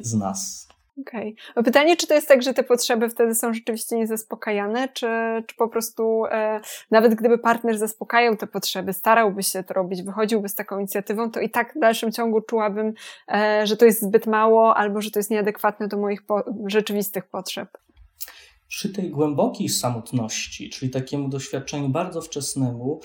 z nas. Okej. Okay. Pytanie, czy to jest tak, że te potrzeby wtedy są rzeczywiście niezaspokajane, czy, czy po prostu e, nawet gdyby partner zaspokajał te potrzeby, starałby się to robić, wychodziłby z taką inicjatywą, to i tak w dalszym ciągu czułabym, e, że to jest zbyt mało albo że to jest nieadekwatne do moich po rzeczywistych potrzeb. Przy tej głębokiej samotności, czyli takiemu doświadczeniu bardzo wczesnemu,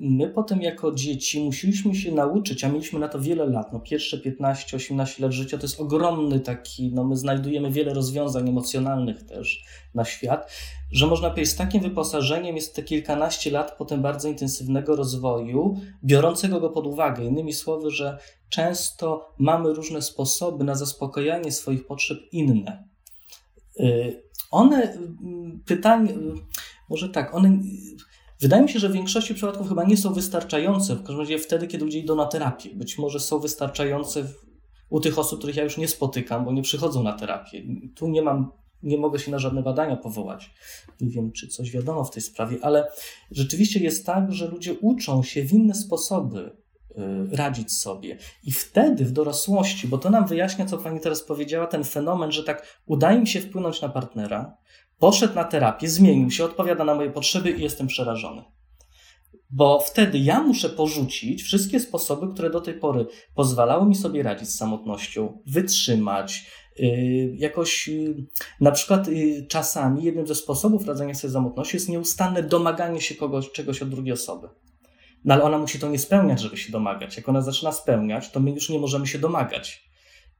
My potem jako dzieci musieliśmy się nauczyć, a mieliśmy na to wiele lat, no pierwsze 15-18 lat życia to jest ogromny taki, no my znajdujemy wiele rozwiązań emocjonalnych też na świat, że można powiedzieć z takim wyposażeniem jest te kilkanaście lat potem bardzo intensywnego rozwoju, biorącego go pod uwagę. Innymi słowy, że często mamy różne sposoby na zaspokojanie swoich potrzeb inne. Y, one, pytanie, może tak, one Wydaje mi się, że w większości przypadków chyba nie są wystarczające, w każdym razie wtedy, kiedy ludzie idą na terapię. Być może są wystarczające u tych osób, których ja już nie spotykam, bo nie przychodzą na terapię. Tu nie mam, nie mogę się na żadne badania powołać. Nie wiem, czy coś wiadomo w tej sprawie, ale rzeczywiście jest tak, że ludzie uczą się w inne sposoby y, radzić sobie. I wtedy w dorosłości, bo to nam wyjaśnia, co pani teraz powiedziała, ten fenomen, że tak udaje mi się wpłynąć na partnera, Poszedł na terapię, zmienił się, odpowiada na moje potrzeby i jestem przerażony. Bo wtedy ja muszę porzucić wszystkie sposoby, które do tej pory pozwalały mi sobie radzić z samotnością, wytrzymać, yy, jakoś yy, na przykład yy, czasami jednym ze sposobów radzenia sobie z samotnością jest nieustanne domaganie się kogoś, czegoś od drugiej osoby. No ale ona musi to nie spełniać, żeby się domagać. Jak ona zaczyna spełniać, to my już nie możemy się domagać.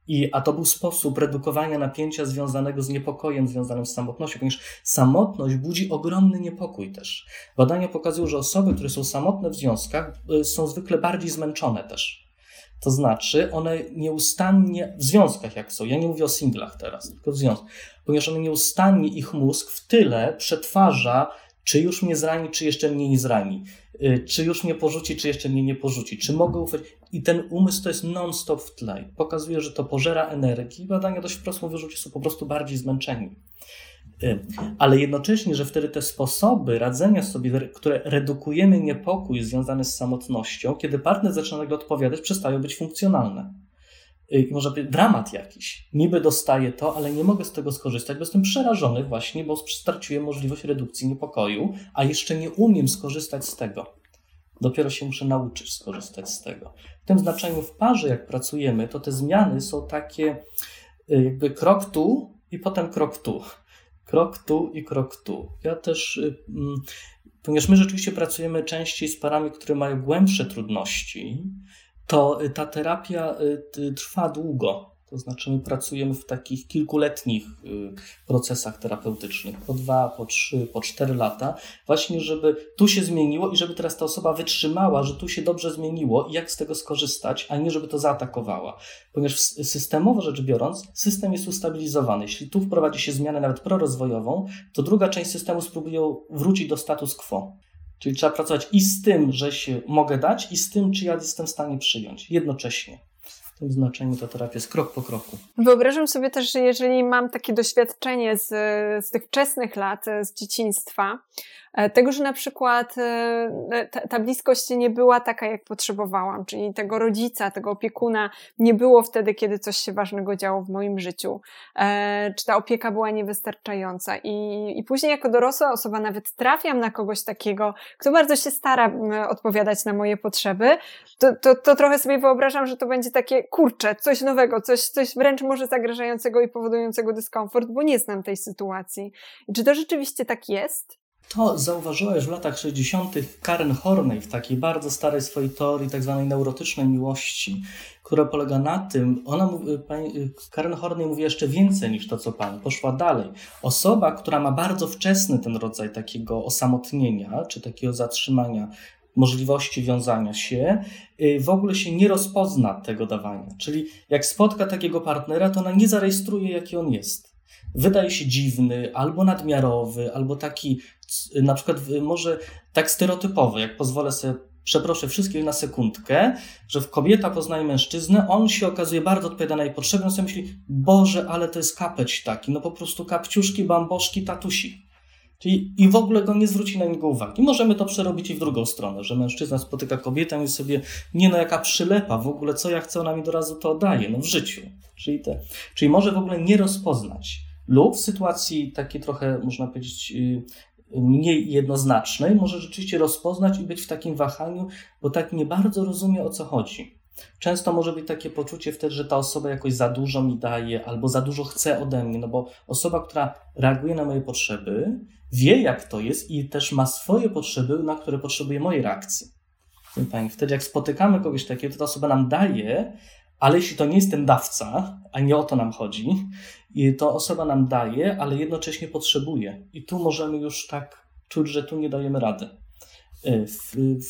I, a to był sposób redukowania napięcia związanego z niepokojem związanym z samotnością, ponieważ samotność budzi ogromny niepokój też. Badania pokazują, że osoby, które są samotne w związkach, y, są zwykle bardziej zmęczone też. To znaczy, one nieustannie w związkach, jak są, ja nie mówię o singlach teraz, tylko w związkach, ponieważ one nieustannie ich mózg w tyle przetwarza, czy już mnie zrani, czy jeszcze mnie nie zrani Y, czy już mnie porzuci, czy jeszcze mnie nie porzuci, czy mogę ufać. I ten umysł to jest non-stop w tle. Pokazuje, że to pożera energii. Badania dość wprost mówią, że ludzie są po prostu bardziej zmęczeni. Ale jednocześnie, że wtedy te sposoby radzenia sobie, które redukujemy niepokój związany z samotnością, kiedy partner zaczyna nagle odpowiadać, przestają być funkcjonalne. Y, I może być dramat jakiś. Niby dostaję to, ale nie mogę z tego skorzystać, bo jestem przerażony właśnie, bo straciłem możliwość redukcji niepokoju, a jeszcze nie umiem skorzystać z tego. Dopiero się muszę nauczyć skorzystać z tego. W tym znaczeniu w parze, jak pracujemy, to te zmiany są takie y, jakby krok tu i potem krok tu. Krok tu i krok tu. Ja też, y, mm, ponieważ my rzeczywiście pracujemy częściej z parami, które mają głębsze trudności, to y, ta terapia trwa długo. To znaczy, my pracujemy w takich kilkuletnich y, procesach terapeutycznych, po dwa, po trzy, po cztery lata, właśnie, żeby tu się zmieniło i żeby teraz ta osoba wytrzymała, że tu się dobrze zmieniło i jak z tego skorzystać, a nie żeby to zaatakowała. Ponieważ systemowo rzecz biorąc, system jest ustabilizowany. Jeśli tu wprowadzi się zmianę nawet prorozwojową, to druga część systemu spróbuje wrócić do status quo. Czyli trzeba pracować i z tym, że się mogę dać, i z tym, czy ja jestem w stanie przyjąć jednocześnie. Tym znaczeniu ta terapia jest krok po kroku. Wyobrażam sobie też, że jeżeli mam takie doświadczenie z, z tych wczesnych lat, z dzieciństwa, tego, że na przykład e, ta, ta, bliskość nie była taka, jak potrzebowałam, czyli tego rodzica, tego opiekuna nie było wtedy, kiedy coś się ważnego działo w moim życiu, e, czy ta opieka była niewystarczająca. I, i później, jako dorosła osoba, nawet trafiam na kogoś takiego, kto bardzo się stara odpowiadać na moje potrzeby, to, to, to trochę sobie wyobrażam, że to będzie takie kurcze, coś nowego, coś, coś wręcz może zagrażającego i powodującego dyskomfort, bo nie znam tej sytuacji. Czy to rzeczywiście tak jest? To zauważyła już w latach 60. Karen Horney w takiej bardzo starej swojej teorii tzw. Tak neurotycznej miłości, która polega na tym, ona pani, Karen Horney mówi jeszcze więcej niż to, co pani, poszła dalej. Osoba, która ma bardzo wczesny ten rodzaj takiego osamotnienia, czy takiego zatrzymania możliwości wiązania się, y, w ogóle się nie rozpozna tego dawania. Czyli jak spotka takiego partnera, to ona nie zarejestruje, jaki on jest wydaje się dziwny, albo nadmiarowy, albo taki na przykład może tak stereotypowy, jak pozwolę sobie przeproszę wszystkich na sekundkę, że w kobieta poznaje mężczyznę, on się okazuje bardzo odpowiada na jej potrzeby, on sobie myśli, Boże, ale to jest kapeć taki, no po prostu kapciuszki, bamboszki, tatusi. Czyli i w ogóle go nie zwróci na niego uwagi. Możemy to przerobić i w drugą stronę, że mężczyzna spotyka kobietę i sobie, nie no, jaka przylepa, w ogóle co ja chcę, ona mi do razu to oddaje, no w życiu. Czyli, te, czyli może w ogóle nie rozpoznać. Lub w sytuacji takiej trochę, można powiedzieć, y, mniej jednoznacznej, może rzeczywiście rozpoznać i być w takim wahaniu, bo tak nie bardzo rozumie o co chodzi. Często może być takie poczucie wtedy, że ta osoba jakoś za dużo mi daje albo za dużo chce ode mnie, no bo osoba, która reaguje na moje potrzeby, wie jak to jest i też ma swoje potrzeby, na które potrzebuje mojej reakcji. Pani, wtedy jak spotykamy kogoś takiego, to ta osoba nam daje, ale jeśli to nie jest ten dawca, a nie o to nam chodzi, i to osoba nam daje, ale jednocześnie potrzebuje. I tu możemy już tak czuć, że tu nie dajemy rady. E,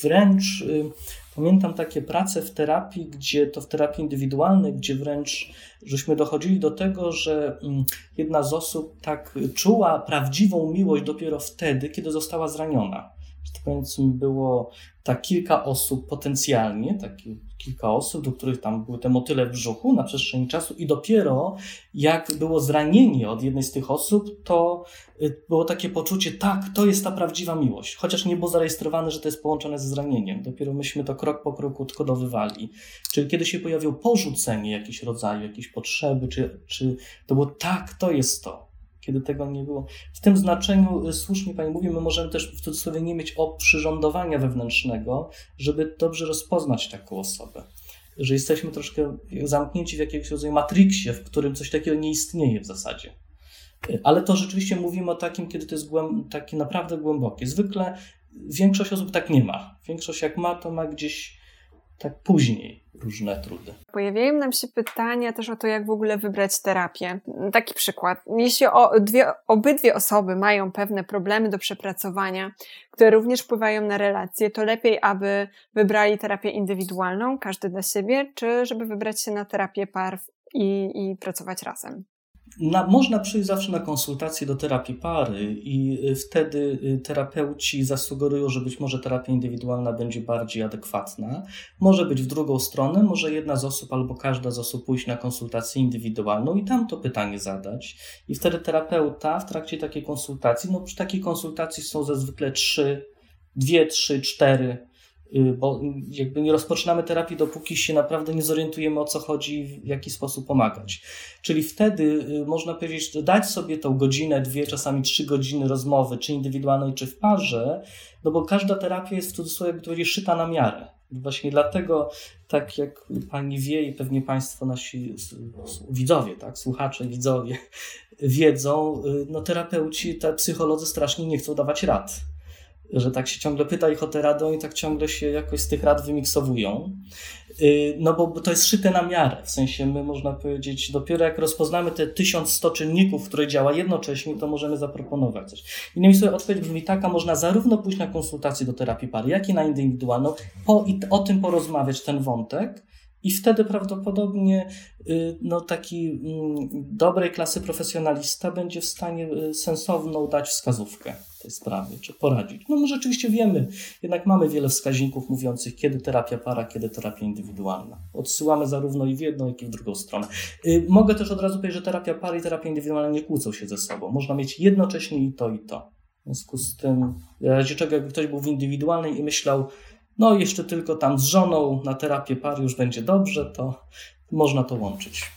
wręcz y, pamiętam takie prace w terapii, gdzie to w terapii indywidualnej, gdzie wręcz żeśmy dochodzili do tego, że mm, jedna z osób tak czuła prawdziwą miłość dopiero wtedy, kiedy została zraniona. Powiedzmy, było tak kilka osób potencjalnie, takie kilka osób, do których tam były te motyle w brzuchu na przestrzeni czasu i dopiero jak było zranienie od jednej z tych osób, to y, było takie poczucie, tak, to jest ta prawdziwa miłość. Chociaż nie było zarejestrowane, że to jest połączone ze zranieniem. Dopiero myśmy to krok po kroku odkodowywali. Czyli kiedy się pojawiło porzucenie jakiegoś rodzaju, jakiejś potrzeby, czy, czy to było tak, to jest to kiedy tego nie było. W tym znaczeniu, y, słusznie Pani mówi, my możemy też w cudzysłowie nie mieć oprzyrządowania wewnętrznego, żeby dobrze rozpoznać taką osobę. Że jesteśmy troszkę zamknięci w jakiegoś rodzaju matriksie, w którym coś takiego nie istnieje w zasadzie. Y, ale to rzeczywiście mówimy o takim, kiedy to jest głęb- takie naprawdę głębokie. Zwykle większość osób tak nie ma. Większość jak ma, to ma gdzieś tak później różne trudy. Pojawiają nam się pytania też o to, jak w ogóle wybrać terapię. Taki przykład. Jeśli o dwie, obydwie osoby mają pewne problemy do przepracowania, które również wpływają na relacje, to lepiej, aby wybrali terapię indywidualną, każdy dla siebie, czy żeby wybrać się na terapię par i, i pracować razem. Na, można przyjść zawsze na konsultację do terapii pary i y, wtedy y, terapeuci zasugerują, że być może terapia indywidualna będzie bardziej adekwatna. Może być w drugą stronę, może jedna z osób albo każda z osób pójść na konsultację indywidualną i tam to pytanie zadać. I wtedy terapeuta w trakcie takiej konsultacji, no przy takiej konsultacji są zazwykle trzy, dwie, trzy, cztery bo jakby nie rozpoczynamy terapii, dopóki się naprawdę nie zorientujemy o co chodzi, w jaki sposób pomagać. Czyli wtedy y, można powiedzieć, dać sobie tą godzinę, dwie, czasami trzy godziny rozmowy, czy indywidualnej, czy w parze, no bo każda terapia jest w cudzysłowie, jak to powiedzieć, szyta na miarę. Właśnie dlatego, tak jak pani wie i pewnie państwo, nasi widzowie, tak, słuchacze, widzowie wiedzą, y, no terapeuci, te psycholodzy strasznie nie chcą dawać rad że tak się ciągle pyta ich o te rady, oni tak ciągle się jakoś z tych rad wymiksowują. Y, no bo to jest szyte na miarę, w sensie my można powiedzieć, dopiero jak rozpoznamy te 1100 czynników, które działa jednocześnie, to możemy zaproponować coś. Innymi słowy, odpowiedź brzmi taka, można zarówno pójść na konsultację do terapii pary, jak i na indywidualną, po, i o tym porozmawiać, ten wątek, i wtedy prawdopodobnie y, no, taki mm, dobrej klasy profesjonalista będzie w stanie y, sensowną dać wskazówkę tej sprawie, czy poradzić. No my rzeczywiście wiemy, jednak mamy wiele wskaźników mówiących, kiedy terapia para, kiedy terapia indywidualna. Odsyłamy zarówno i w jedną, jak i w drugą stronę. Y, mogę też od razu powiedzieć, że terapia para i terapia indywidualna nie kłócą się ze sobą. Można mieć jednocześnie i to, i to. W związku z tym, w razie czego jakby ktoś był w indywidualnej i myślał, no jeszcze tylko tam z żoną na terapię par już będzie dobrze, to można to łączyć.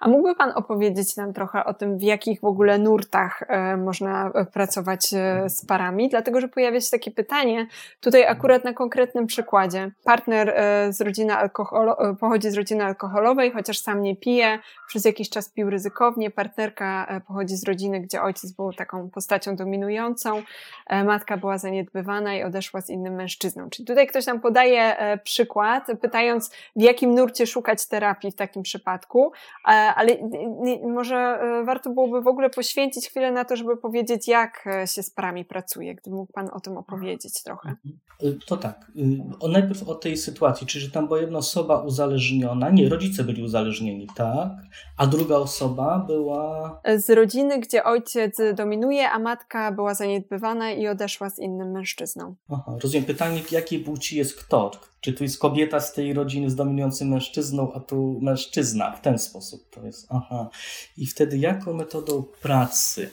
A mógłby Pan opowiedzieć nam trochę o tym, w jakich w ogóle nurtach e, można e, pracować e, z parami? Dlatego, że pojawia się takie pytanie, tutaj akurat na konkretnym przykładzie. Partner z rodziny alkoholo- pochodzi z rodziny alkoholowej, chociaż sam nie pije, przez jakiś czas pił ryzykownie. Partnerka pochodzi z rodziny, gdzie ojciec był taką postacią dominującą, matka była zaniedbywana i odeszła z innym mężczyzną. Czyli tutaj ktoś nam podaje przykład, pytając, w jakim nurcie szukać terapii w takim przypadku ale może warto byłoby w ogóle poświęcić chwilę na to, żeby powiedzieć, jak się z parami pracuje, gdyby mógł Pan o tym opowiedzieć trochę. Mhm. To tak, o, najpierw o tej sytuacji, czyli że tam była jedna osoba uzależniona, nie, rodzice byli uzależnieni, tak, a druga osoba była... Z rodziny, gdzie ojciec dominuje, a matka była zaniedbywana i odeszła z innym mężczyzną. Aha, rozumiem. Pytanie, jakiej płci jest kto? Czy tu jest kobieta z tej rodziny z dominującym mężczyzną, a tu mężczyzna w ten sposób? To jest, aha. I wtedy jaką metodą pracy?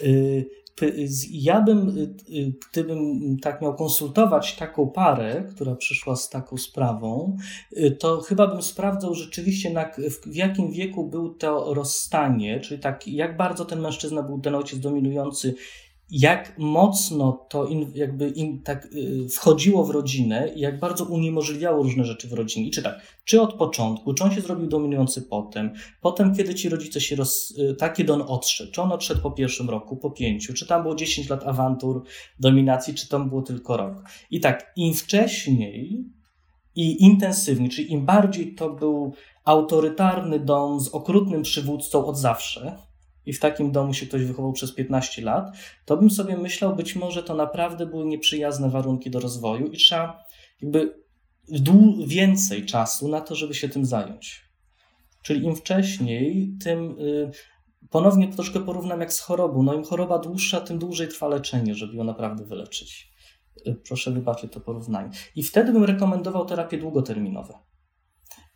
Yy, ja bym, y, y, gdybym tak miał konsultować taką parę, która przyszła z taką sprawą, y, to chyba bym sprawdzał rzeczywiście, na, w jakim wieku był to rozstanie, czyli tak, jak bardzo ten mężczyzna był ten ojciec dominujący jak mocno to in, jakby in, tak y, wchodziło w rodzinę i jak bardzo uniemożliwiało różne rzeczy w rodzinie. Czy tak, czy od początku, czy on się zrobił dominujący potem, potem kiedy ci rodzice się roz... Y, tak, kiedy on odszedł, czy on odszedł po pierwszym roku, po pięciu, czy tam było 10 lat awantur, dominacji, czy tam było tylko rok. I tak, im wcześniej i intensywniej, czyli im bardziej to był autorytarny dom z okrutnym przywódcą od zawsze, i w takim domu się ktoś wychował przez 15 lat, to bym sobie myślał, być może to naprawdę były nieprzyjazne warunki do rozwoju i trzeba jakby więcej czasu na to, żeby się tym zająć. Czyli im wcześniej, tym y, ponownie troszkę porównam jak z chorobą. No im choroba dłuższa, tym dłużej trwa leczenie, żeby ją naprawdę wyleczyć. Y, proszę wybaczyć to porównanie. I wtedy bym rekomendował terapie długoterminowe.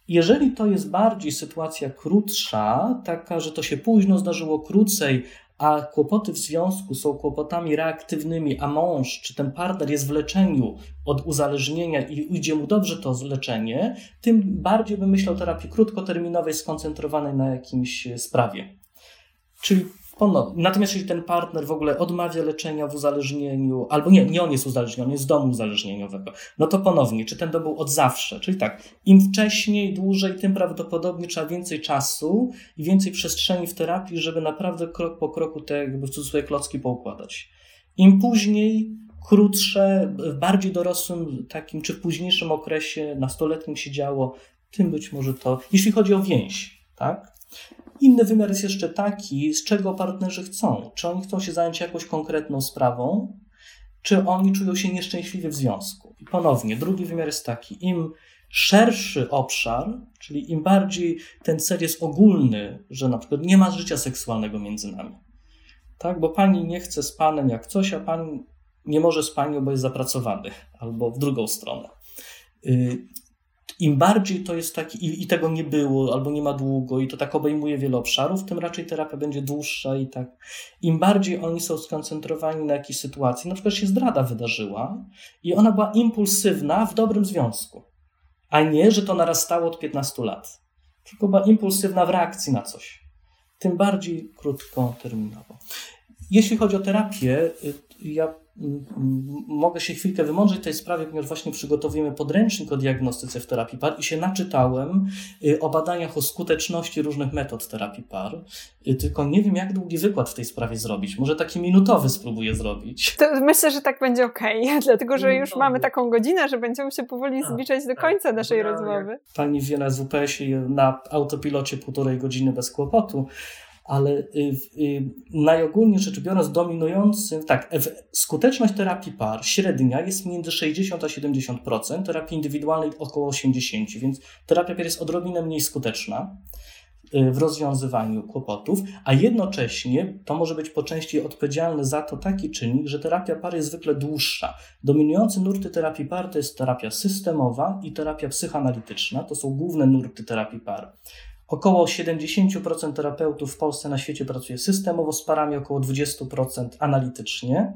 Jeżeli to jest bardziej sytuacja krótsza, taka, że to się późno zdarzyło krócej, a kłopoty w związku są kłopotami reaktywnymi, a mąż czy ten partner jest w leczeniu od uzależnienia i idzie mu dobrze to leczenie, tym bardziej bym myślał terapii krótkoterminowej skoncentrowanej na jakimś sprawie. Czyli Ponownie. Natomiast jeśli ten partner w ogóle odmawia leczenia w uzależnieniu, albo nie, nie on jest uzależniony, on jest z domu uzależnieniowego, no to ponownie, czy ten dom był od zawsze? Czyli tak, im wcześniej, dłużej, tym prawdopodobnie trzeba więcej czasu i więcej przestrzeni w terapii, żeby naprawdę krok po kroku te jakby w cudzysłowie klocki poukładać. Im później, krótsze, w bardziej dorosłym takim, czy w późniejszym okresie, nastoletnim się działo, tym być może to, jeśli chodzi o więź, tak? Inny wymiar jest jeszcze taki, z czego partnerzy chcą. Czy oni chcą się zająć jakąś konkretną sprawą, czy oni czują się nieszczęśliwi w związku. I ponownie, drugi wymiar jest taki, im szerszy obszar, czyli im bardziej ten cel jest ogólny, że na przykład nie ma życia seksualnego między nami. Tak, bo pani nie chce z panem jak coś, a pan nie może z panią, bo jest zapracowany, albo w drugą stronę. Im bardziej to jest taki, i, i, tego nie było, albo nie ma długo, i to tak obejmuje wiele obszarów, tym raczej terapia będzie dłuższa i tak. Im bardziej oni są skoncentrowani na jakiejś sytuacji, na przykład się zdrada wydarzyła i ona była impulsywna w dobrym związku, a nie, że to narastało od 15 lat, tylko była impulsywna w reakcji na coś. Tym bardziej krótkoterminowo. Jeśli chodzi o terapię, y, ja mogę się chwilkę wymądrzeć w tej sprawie, ponieważ właśnie przygotowujemy podręcznik o diagnostyce w terapii par i się naczytałem y, o badaniach o skuteczności różnych metod terapii par. Y, tylko nie wiem, jak długi wykład w tej sprawie zrobić. Może taki minutowy spróbuję zrobić. To myślę, że tak będzie ok, <laughs> dlatego że już mamy taką godzinę, że będziemy się powoli zbliżać do tak. końca naszej ja, rozmowy. Pani wie na WPS-ie na autopilocie półtorej godziny bez kłopotu ale y, y, najogólniej rzecz biorąc, dominującym, tak, skuteczność terapii par średnia jest między 60 a 70%, terapii indywidualnej około 80%, więc terapia par jest odrobinę mniej skuteczna y, w rozwiązywaniu kłopotów, a jednocześnie to może być po części odpowiedzialny za to taki czynnik, że terapia par jest zwykle dłuższa. Dominujące nurty terapii par to jest terapia systemowa i terapia psychoanalityczna, to są główne nurty terapii par. Około 70% terapeutów w Polsce na świecie pracuje systemowo z parami, około 20% analitycznie.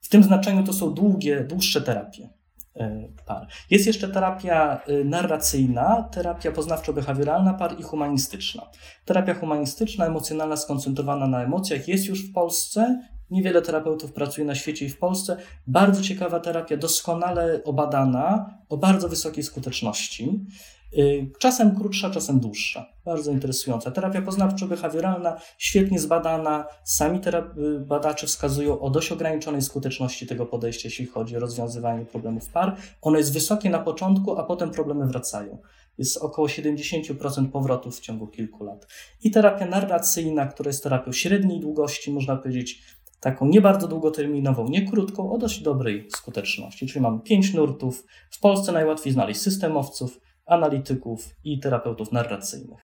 W tym znaczeniu to są długie, dłuższe terapie e, par. Jest jeszcze terapia e, narracyjna, terapia poznawczo-behawioralna par i humanistyczna. Terapia humanistyczna, emocjonalna, skoncentrowana na emocjach jest już w Polsce. Niewiele terapeutów pracuje na świecie i w Polsce. Bardzo ciekawa terapia, doskonale obadana, o bardzo wysokiej skuteczności. Y, czasem krótsza, czasem dłuższa. Bardzo interesująca. Terapia poznawczo-behawioralna, świetnie zbadana. Sami y, badacze wskazują o dość ograniczonej skuteczności tego podejścia, jeśli chodzi o rozwiązywanie problemów par. Ono jest wysokie na początku, a potem problemy wracają. Jest około 70% powrotów w ciągu kilku lat. I terapia narracyjna, która jest terapią średniej długości, można powiedzieć, taką nie bardzo długoterminową, nie krótką, o dość dobrej skuteczności. Czyli mamy pięć nurtów. W Polsce najłatwiej znaleźć systemowców, analityków i terapeutów narracyjnych.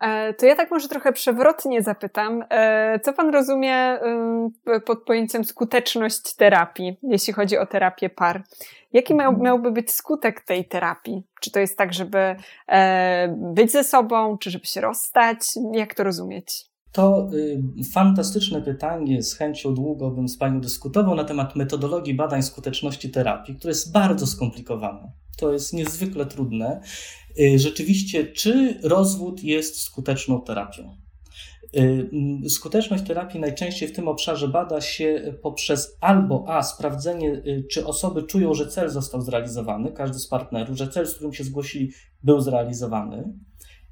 E, to ja tak może trochę przewrotnie zapytam, e, co pan rozumie pod pojęciem skuteczność terapii, jeśli chodzi o terapię par? Jaki miał, mhm. miałby być skutek tej terapii? Czy to jest tak, żeby e, być ze sobą, czy żeby się rozstać? Jak to rozumieć? To y, fantastyczne pytanie. Z chęcią długo bym z Panią dyskutował na temat metodologii badań skuteczności terapii, które jest bardzo skomplikowane. To jest niezwykle trudne. Y, rzeczywiście, czy rozwód jest skuteczną terapią? Y, skuteczność terapii najczęściej w tym obszarze bada się poprzez albo A sprawdzenie, czy osoby czują, że cel został zrealizowany, każdy z partnerów, że cel, z którym się zgłosili, był zrealizowany.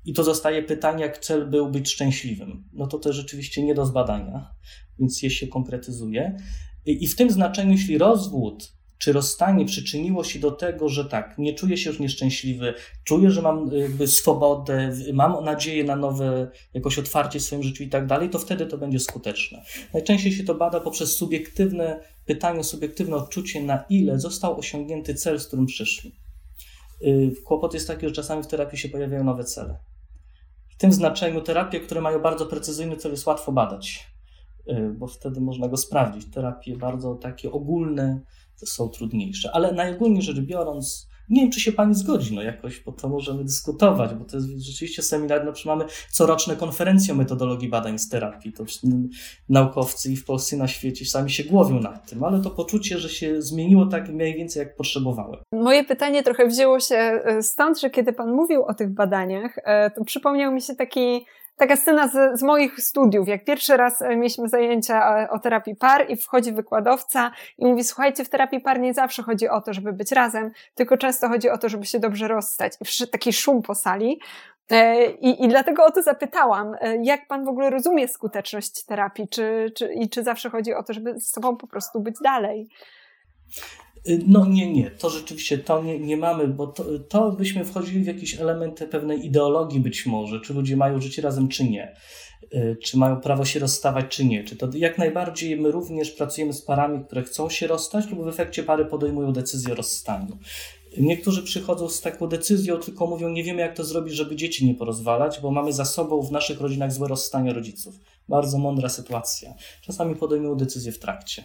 I to zostaje pytanie, jak cel był być szczęśliwym. No to też rzeczywiście nie do zbadania, więc je się konkretyzuje. I w tym znaczeniu, jeśli rozwód czy rozstanie przyczyniło się do tego, że tak, nie czuję się już nieszczęśliwy, czuję, że mam jakby swobodę, mam nadzieję na nowe jakoś otwarcie w swoim życiu i tak dalej, to wtedy to będzie skuteczne. Najczęściej się to bada poprzez subiektywne pytanie, subiektywne odczucie, na ile został osiągnięty cel, z którym przyszli. Y, kłopot jest taki, że czasami w terapii się pojawiają nowe cele. W tym znaczeniu terapie, które mają bardzo precyzyjny cel, jest łatwo badać, y, bo wtedy można go sprawdzić. Terapie bardzo takie ogólne są trudniejsze, ale najogólniej rzecz biorąc, nie wiem, czy się pani zgodzi, no jakoś, bo to możemy dyskutować, bo to jest rzeczywiście seminar, no mamy coroczne konferencje o metodologii badań z terapii, to naukowcy i w Polsce i na świecie sami się głowią nad tym, ale to poczucie, że się zmieniło tak mniej więcej jak potrzebowałem. Moje pytanie trochę wzięło się e, stąd, że kiedy pan mówił o tych badaniach, e, to przypomniał mi się taki taka scena z, z, moich studiów, jak pierwszy raz e, mieliśmy zajęcia e, o terapii par i wchodzi wykładowca i mówi, słuchajcie, w terapii par nie zawsze chodzi o to, żeby być razem, tylko często chodzi o to, żeby się dobrze rozstać. I przyszedł taki szum po sali. E, I, I dlatego o to zapytałam, jak pan w ogóle rozumie skuteczność terapii, czy, czy, i czy zawsze chodzi o to, żeby z sobą po prostu być dalej? Y, no nie, nie, to rzeczywiście to nie, nie mamy, bo to, to byśmy wchodzili w jakieś elementy pewnej ideologii być może, czy ludzie mają żyć razem, czy nie. Y, czy mają prawo się rozstawać, czy nie. Czy to jak najbardziej my również pracujemy z parami, które chcą się rozstać, lub w efekcie pary podejmują decyzję o rozstaniu. Niektórzy przychodzą z taką decyzją, tylko mówią, nie wiemy jak to zrobić, żeby dzieci nie porozwalać, bo mamy za sobą w naszych rodzinach złe rozstanie rodziców. Bardzo mądra sytuacja. Czasami podejmują decyzję w trakcie.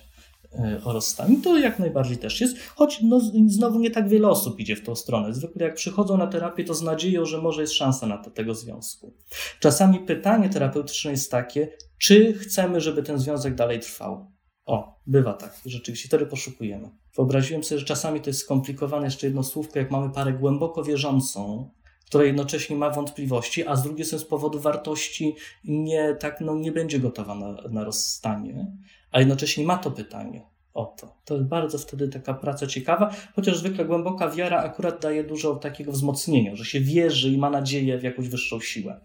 E, o rozstaniu, to jak najbardziej też jest, choć no, znowu nie tak wiele osób idzie w tą stronę. Zwykle jak przychodzą na terapię, to z nadzieją, że może jest szansa na te, tego związku. Czasami pytanie terapeutyczne jest takie, czy chcemy, żeby ten związek dalej trwał. O, bywa tak, rzeczywiście, wtedy poszukujemy. Wyobraziłem sobie, że czasami to jest skomplikowane, jeszcze jedno słówko, jak mamy parę głęboko wierzącą, która jednocześnie ma wątpliwości, a z drugiej strony z powodu wartości nie, tak, no, nie będzie gotowa na, na rozstanie, a jednocześnie ma to pytanie o to. To jest bardzo wtedy taka praca ciekawa, chociaż zwykle głęboka wiara akurat daje dużo takiego wzmocnienia, że się wierzy i ma nadzieję w jakąś wyższą siłę.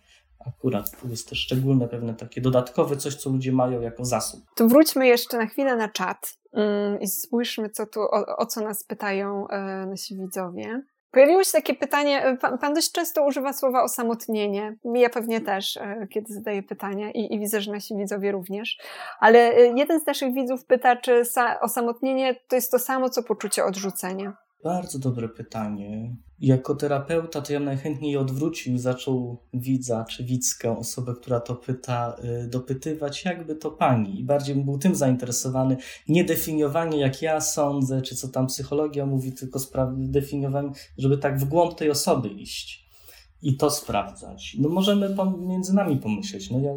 Akurat to jest też szczególne, pewne takie dodatkowe coś, co ludzie mają jako zasób. To wróćmy jeszcze na chwilę na czat mm, i spójrzmy, co tu, o, o co nas pytają e, nasi widzowie. Pojawiło się takie pytanie, e, pan, pan, dość często używa słowa osamotnienie, ja pewnie też, e, kiedy zadaję pytania i, i, widzę, że nasi widzowie również, ale e, jeden z naszych widzów pyta, czy osamotnienie to jest to samo, co poczucie odrzucenia. Bardzo dobre pytanie. Jako terapeuta to ja najchętniej odwrócił zaczął widza czy widzkę, osobę, która to pyta, y, dopytywać, jakby to pani. I bardziej bym był tym zainteresowany. Nie definiowanie, jak ja sądzę, czy co tam psychologia mówi, tylko definiowanie, żeby tak w głąb tej osoby iść. I to sprawdzać. No możemy między nami pomyśleć. No ja,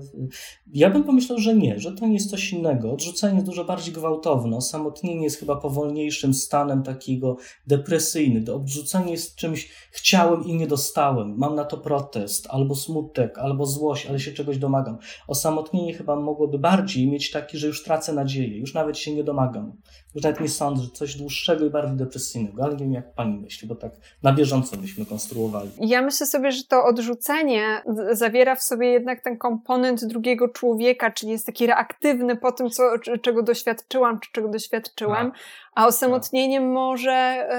ja bym pomyślał, że nie, że to nie jest coś innego. Odrzucenie jest dużo bardziej gwałtowne. Osamotnienie jest chyba powolniejszym stanem takiego depresyjny. Odrzucenie jest czymś chciałem i nie dostałem. Mam na to protest, albo smutek, albo złość, ale się czegoś domagam. Osamotnienie chyba mogłoby bardziej mieć taki, że już tracę nadzieję, już nawet się nie domagam. Już nawet nie sądzę, że coś dłuższego i bardziej depresyjnego, ale nie wiem jak pani myśli, bo tak na bieżąco byśmy konstruowali. Ja myślę sobie, że to odrzucenie zawiera w sobie jednak ten komponent drugiego człowieka, czyli jest taki reaktywny po tym, co, czego doświadczyłam, czy czego doświadczyłem, tak. A osamotnienie może,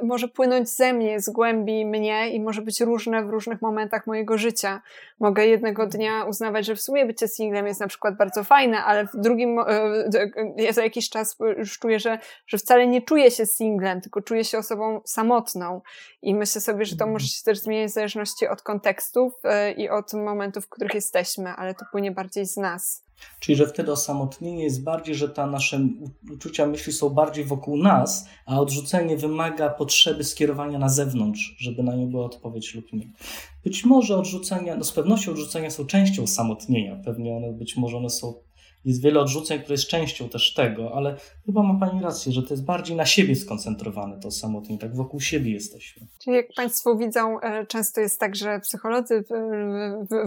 y, może płynąć ze mnie, z głębi mnie i może być różne w różnych momentach mojego życia. Mogę jednego dnia uznawać, że w sumie bycie singlem jest na przykład bardzo fajne, ale w drugim, y, za jakiś czas już czuję, że, że wcale nie czuję się singlem, tylko czuję się osobą samotną. I myślę sobie, że to może się też zmieniać w zależności od kontekstów y, i od momentów, w których jesteśmy, ale to płynie bardziej z nas. Czyli, że wtedy osamotnienie jest bardziej, że ta nasze uczucia, myśli są bardziej wokół nas, a odrzucenie wymaga potrzeby skierowania na zewnątrz, żeby na nie była odpowiedź lub nie. Być może odrzucenia, no z pewnością odrzucenia są częścią osamotnienia, pewnie one, być może one są jest wiele odrzuceń, które jest częścią też tego, ale chyba ma Pani rację, że to jest bardziej na siebie skoncentrowane to samotnie, tak wokół siebie jesteśmy. Czyli jak Państwo widzą, e, często jest tak, że psycholodzy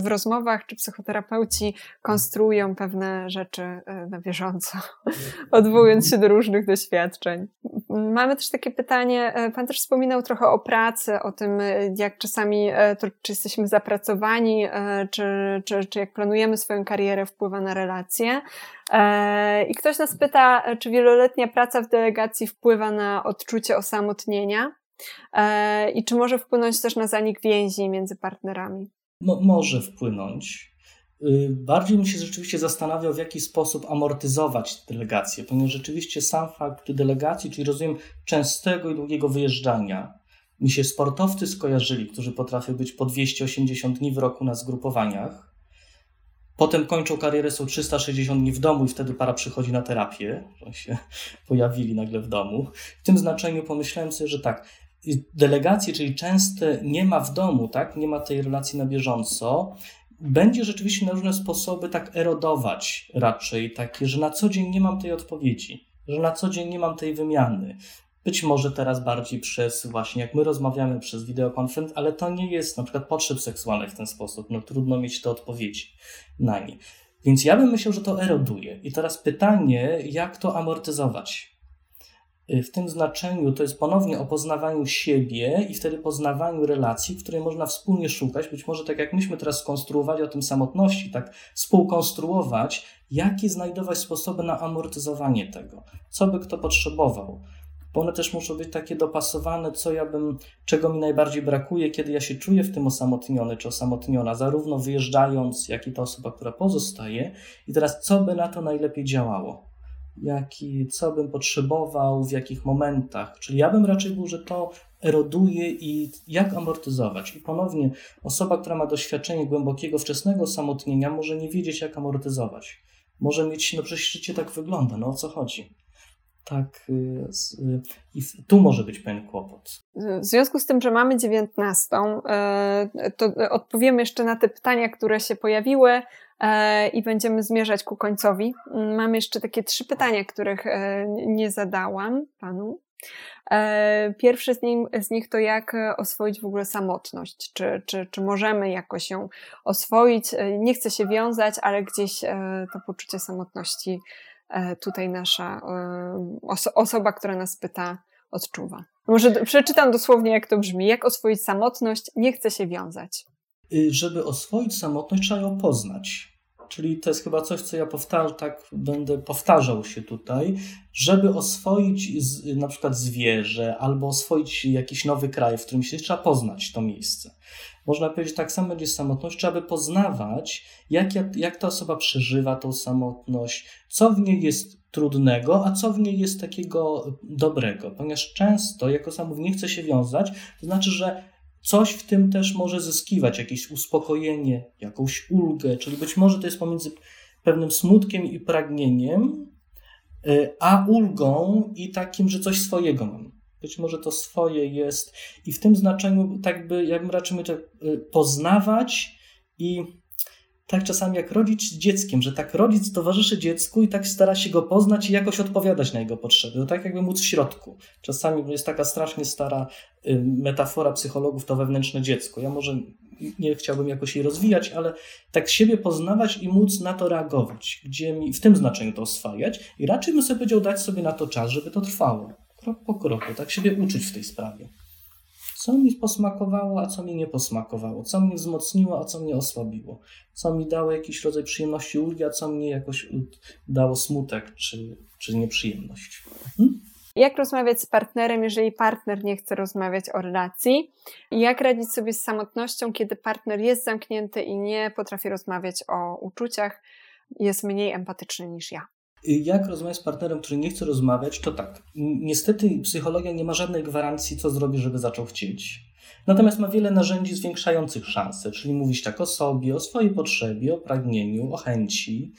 w, rozmowach czy psychoterapeuci konstruują pewne rzeczy e, na bieżąco, <laughs> odwołując się do różnych doświadczeń. Mamy też takie pytanie, e, Pan też wspominał trochę o pracy, o tym, jak czasami, to, czy jesteśmy zapracowani, czy, czy, czy jak planujemy swoją karierę, wpływa na relacje. E, I ktoś nas pyta, czy wieloletnia praca w delegacji wpływa na odczucie osamotnienia e, i czy może wpłynąć też na zanik więzi między partnerami? No, może wpłynąć. Y, bardziej bym się rzeczywiście zastanawiał, w jaki sposób amortyzować delegację, ponieważ rzeczywiście sam fakt delegacji, czyli rozumiem częstego i długiego wyjeżdżania, mi się sportowcy skojarzyli, którzy potrafią być po 280 dni w roku na zgrupowaniach, Potem kończą karierę, są 360 dni w domu i wtedy para przychodzi na terapię, się <laughs> pojawili nagle w domu. W tym znaczeniu pomyślałem sobie, że tak, delegacje, czyli częste nie ma w domu, tak, nie ma tej relacji na bieżąco, będzie rzeczywiście na różne sposoby tak erodować raczej, takie, że na co dzień nie mam tej odpowiedzi, że na co dzień nie mam tej wymiany, być może teraz bardziej przez właśnie, jak my rozmawiamy przez wideokonferenc, ale to nie jest na przykład potrzeb seksualnych w ten sposób. No trudno mieć te odpowiedzi na nie. Więc ja bym myślał, że to eroduje. I teraz pytanie, jak to amortyzować? Y, w tym znaczeniu to jest ponownie o poznawaniu siebie i wtedy poznawaniu relacji, w której można wspólnie szukać. Być może tak jak myśmy teraz skonstruowali o tym samotności, tak współkonstruować, jakie znajdować sposoby na amortyzowanie tego, co by kto potrzebował bo one też muszą być takie dopasowane, co ja bym, czego mi najbardziej brakuje, kiedy ja się czuję w tym osamotniony czy osamotniona, zarówno wyjeżdżając, jak i ta osoba, która pozostaje. I teraz, co by na to najlepiej działało? Jaki, co bym potrzebował, w jakich momentach. Czyli ja bym raczej był, że to eroduje i jak amortyzować. I ponownie osoba, która ma doświadczenie głębokiego, wczesnego osamotnienia, może nie wiedzieć, jak amortyzować. Może mieć, no przecież życie tak wygląda, no o co chodzi? Tak, y, y, i tu może być pewien kłopot. W związku z tym, że mamy dziewiętnastą, y, to odpowiemy jeszcze na te pytania, które się pojawiły i będziemy zmierzać ku końcowi. Mamy jeszcze takie trzy pytania, których nie zadałam panu. Pierwsze z, nim, z nich to jak oswoić w ogóle samotność? Czy, czy, czy możemy jakoś ją oswoić? Nie chcę się wiązać, ale gdzieś to poczucie samotności E, tutaj nasza e, oso osoba, która nas pyta, odczuwa. Może przeczytam dosłownie, jak to brzmi. Jak oswoić samotność? Nie chce się wiązać. Y, żeby oswoić samotność, trzeba ją poznać. Czyli to jest chyba coś, co ja powtarzam, tak będę powtarzał się tutaj, żeby oswoić z, na przykład zwierzę albo oswoić jakiś nowy kraj, w którym się trzeba poznać to miejsce można powiedzieć, tak samo będzie z samotnością, trzeba by poznawać, jak, jak ta osoba przeżywa tą samotność, co w niej jest trudnego, a co w niej jest takiego dobrego. Ponieważ często, jako sam nie chce się wiązać, to znaczy, że coś w tym też może zyskiwać, jakieś uspokojenie, jakąś ulgę, czyli być może to jest pomiędzy pewnym smutkiem i pragnieniem, y, a ulgą i takim, że coś swojego mam. Być może to swoje jest i w tym znaczeniu tak by, ja bym raczył y, poznawać i tak czasami jak rodzic z dzieckiem, że tak rodzic towarzyszy dziecku i tak stara się go poznać i jakoś odpowiadać na jego potrzeby. To tak jakby móc w środku. Czasami jest taka strasznie stara y, metafora psychologów, to wewnętrzne dziecko. Ja może nie chciałbym jakoś jej rozwijać, ale tak siebie poznawać i móc na to reagować, gdzie mi w tym znaczeniu to oswajać i raczej bym sobie powiedział dać sobie na to czas, żeby to trwało. Krok po kroku, tak siebie uczyć w tej sprawie co mi posmakowało, a co mi nie posmakowało, co mnie wzmocniło, a co mnie osłabiło, co mi dało jakiś rodzaj przyjemności, ulgi, a co mnie jakoś dało smutek czy, czy nieprzyjemność. Hmm? Jak rozmawiać z partnerem, jeżeli partner nie chce rozmawiać o relacji? Jak radzić sobie z samotnością, kiedy partner jest zamknięty i nie potrafi rozmawiać o uczuciach, jest mniej empatyczny niż ja? Jak rozmawiać z partnerem, który nie chce rozmawiać, to tak. Niestety psychologia nie ma żadnej gwarancji, co zrobi, żeby zaczął chcieć. Natomiast ma wiele narzędzi zwiększających szanse, czyli mówić tak o sobie, o swojej potrzebie, o pragnieniu, o chęci.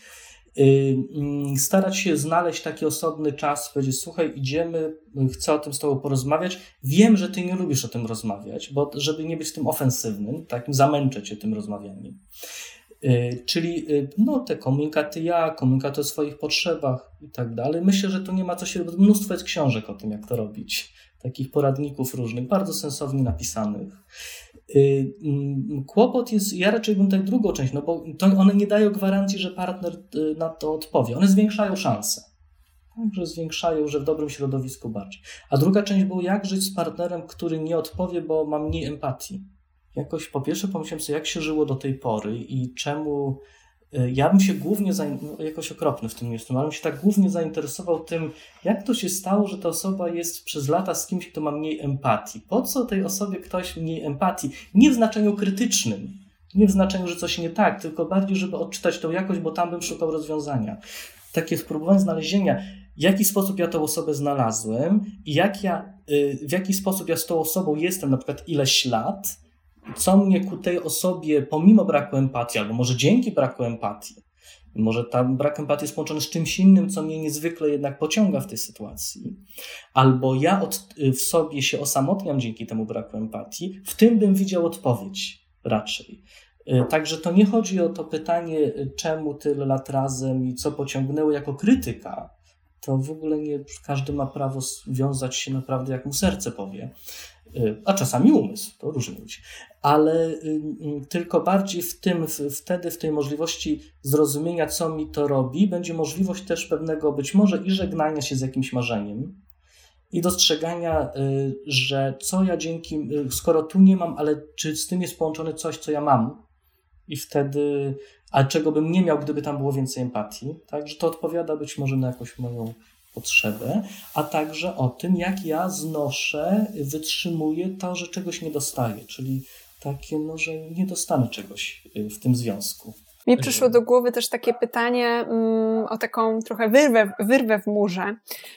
Y, mm, starać się znaleźć taki osobny czas, powiedzieć: Słuchaj, idziemy, chcę o tym z Tobą porozmawiać. Wiem, że Ty nie lubisz o tym rozmawiać, bo żeby nie być tym ofensywnym, takim zamęczę Cię tym rozmawianiem. Y, czyli y, no, te komunikaty ja, komunikaty o swoich potrzebach i tak dalej. Myślę, że tu nie ma co się. Mnóstwo jest książek o tym, jak to robić. Takich poradników różnych, bardzo sensownie napisanych. Mm, kłopot jest, ja raczej bym tak drugą część, no bo to one nie dają gwarancji, że partner na to odpowie. One zwiększają szanse. Także zwiększają, że w dobrym środowisku bardziej. A druga część była, jak żyć z partnerem, który nie odpowie, bo ma mniej empatii jakoś po pierwsze pomyślałem sobie, jak się żyło do tej pory i czemu e, ja bym się głównie, no, jakoś okropny w tym jestem, ale bym się tak głównie zainteresował tym, jak to się stało, że ta osoba jest przez lata z kimś, kto ma mniej empatii. Po co tej osobie ktoś mniej empatii? Nie w znaczeniu krytycznym, nie w znaczeniu, że coś nie tak, tylko bardziej, żeby odczytać tą jakość, bo tam bym szukał rozwiązania. Takie spróbowanie znalezienia, w jaki sposób ja tą osobę znalazłem i jak ja, y, w jaki sposób ja z tą osobą jestem, na przykład ileś lat, co mnie ku tej osobie, pomimo braku empatii, albo może dzięki braku empatii, może tam brak empatii jest połączony z czymś innym, co mnie niezwykle jednak pociąga w tej sytuacji, albo ja od, w sobie się osamotniam dzięki temu braku empatii, w tym bym widział odpowiedź raczej. E, także to nie chodzi o to pytanie, czemu tyle lat razem i co pociągnęło jako krytyka. To w ogóle nie każdy ma prawo wiązać się naprawdę, jak mu serce powie. Y, a czasami umysł, to różnie być, ale y, y, tylko bardziej w tym, wtedy w tej możliwości zrozumienia, co mi to robi, będzie możliwość też pewnego być może i żegnania się z jakimś marzeniem i dostrzegania, że co ja dzięki, skoro tu nie mam, ale czy z tym jest połączone coś, co ja mam i wtedy, a czego bym nie miał, gdyby tam było więcej empatii, także to odpowiada być może na jakąś moją potrzebę, a także o tym, jak ja znoszę, wytrzymuję to, że czegoś nie dostaję, czyli takie, no, że nie dostanę czegoś y, w tym związku. Mi przyszło do głowy też takie pytanie mm, o taką trochę wyrwę, wyrwę w murze,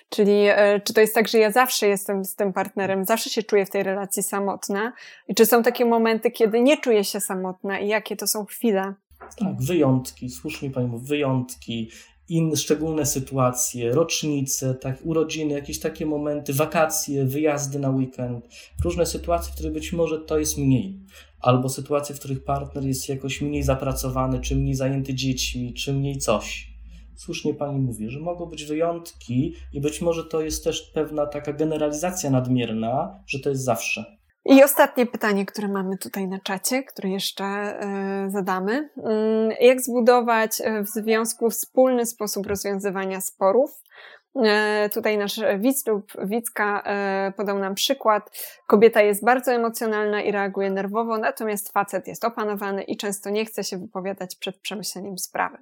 czyli e, czy to jest tak, że ja zawsze jestem z tym partnerem, zawsze się czuję w tej relacji samotna i czy są takie momenty, kiedy nie czuję się samotna i jakie to są chwile? Tak, wyjątki, słusznie Pani mówi, wyjątki, inne szczególne sytuacje, rocznice, tak, urodziny, jakieś takie momenty, wakacje, wyjazdy na weekend, różne sytuacje, w których być może to jest mniej, albo sytuacje, w których partner jest jakoś mniej zapracowany, czy mniej zajęty dziećmi, czy mniej coś. Słusznie pani mówi, że mogą być wyjątki i być może to jest też pewna taka generalizacja nadmierna, że to jest zawsze. I ostatnie pytanie, które mamy tutaj na czacie, które jeszcze e, zadamy. Mm, jak zbudować e, w związku wspólny sposób rozwiązywania sporów? E, tutaj nasz widz lub widzka podał nam przykład. Kobieta jest bardzo emocjonalna i reaguje nerwowo, natomiast facet jest opanowany i często nie chce się wypowiadać przed przemyśleniem sprawy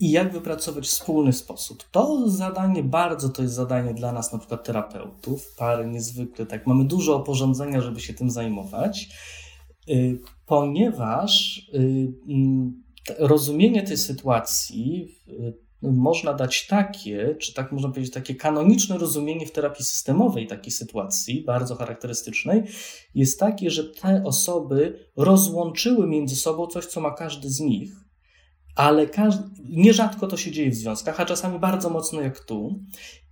i jak wypracować wspólny sposób. To zadanie, bardzo to jest zadanie dla nas, na przykład terapeutów, pary niezwykle, tak, mamy dużo oporządzenia, żeby się tym zajmować, y, ponieważ y, mm, rozumienie tej sytuacji y, można dać takie, czy tak można powiedzieć, takie kanoniczne rozumienie w terapii systemowej takiej sytuacji, bardzo charakterystycznej, jest takie, że te osoby rozłączyły między sobą coś, co ma każdy z nich ale nierzadko to się dzieje w związkach, a czasami bardzo mocno jak tu.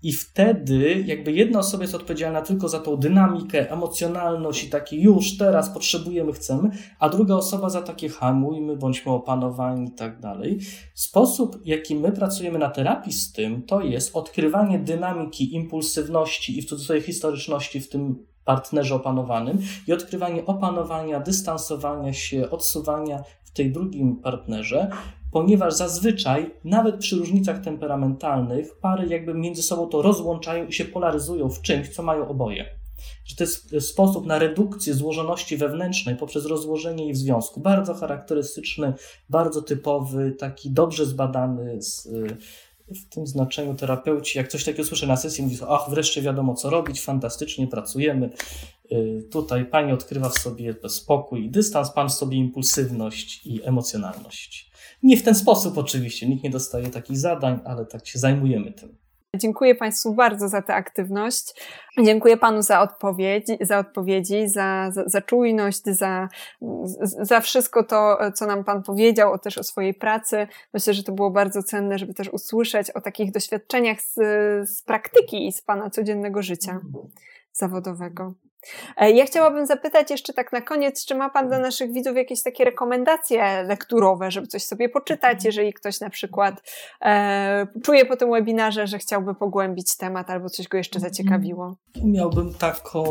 I wtedy jakby jedna osoba jest odpowiedzialna tylko za tą dynamikę, emocjonalność i takie już teraz potrzebujemy, chcemy, a druga osoba za takie hamujmy, bądźmy opanowani i tak dalej. Sposób, jaki my pracujemy na terapii z tym, to jest odkrywanie dynamiki impulsywności i w cudzysłowie historyczności w tym partnerze opanowanym i odkrywanie opanowania, dystansowania się, odsuwania w tej drugim partnerze, ponieważ zazwyczaj, nawet przy różnicach temperamentalnych, pary jakby między sobą to rozłączają i się polaryzują w czymś, co mają oboje. Że to jest sposób na redukcję złożoności wewnętrznej poprzez rozłożenie jej w związku. Bardzo charakterystyczny, bardzo typowy, taki dobrze zbadany z, w tym znaczeniu terapeuci, jak coś takiego słyszę na sesji, mówi, ach, wreszcie wiadomo co robić, fantastycznie pracujemy. Y, tutaj pani odkrywa w sobie spokój i dystans, pan w sobie impulsywność i emocjonalność. Nie w ten sposób oczywiście, nikt nie dostaje takich zadań, ale tak się zajmujemy tym. Dziękuję Państwu bardzo za tę aktywność. Dziękuję Panu za odpowiedź, za odpowiedzi, za, za, za czujność, za, za wszystko to, co nam Pan powiedział, też o swojej pracy. Myślę, że to było bardzo cenne, żeby też usłyszeć o takich doświadczeniach z, z praktyki i z Pana codziennego życia zawodowego. E, ja chciałabym zapytać jeszcze tak na koniec, czy ma Pan dla naszych widzów jakieś takie rekomendacje lekturowe, żeby coś sobie poczytać, mhm. jeżeli ktoś na przykład e, czuje po tym webinarze, że chciałby pogłębić temat albo coś go jeszcze mhm. zaciekawiło? Miałbym taką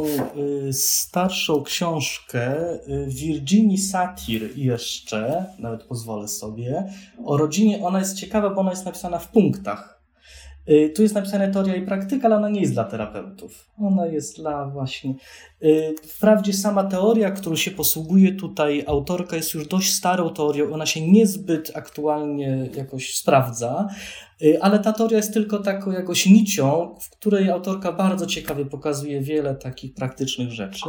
y, starszą książkę y, Virginia Satir jeszcze, nawet pozwolę sobie, o rodzinie. Ona jest ciekawa, bo ona jest napisana w punktach tu jest napisane teoria i praktyka, ale ona nie jest dla terapeutów. Ona jest dla właśnie. Y, wprawdzie sama teoria, którą się posługuje tutaj autorka, jest już dość starą teorią, ona się niezbyt aktualnie jakoś sprawdza, Y, ale ta teoria jest tylko taką jakoś nicią, w której autorka bardzo ciekawie pokazuje wiele takich praktycznych rzeczy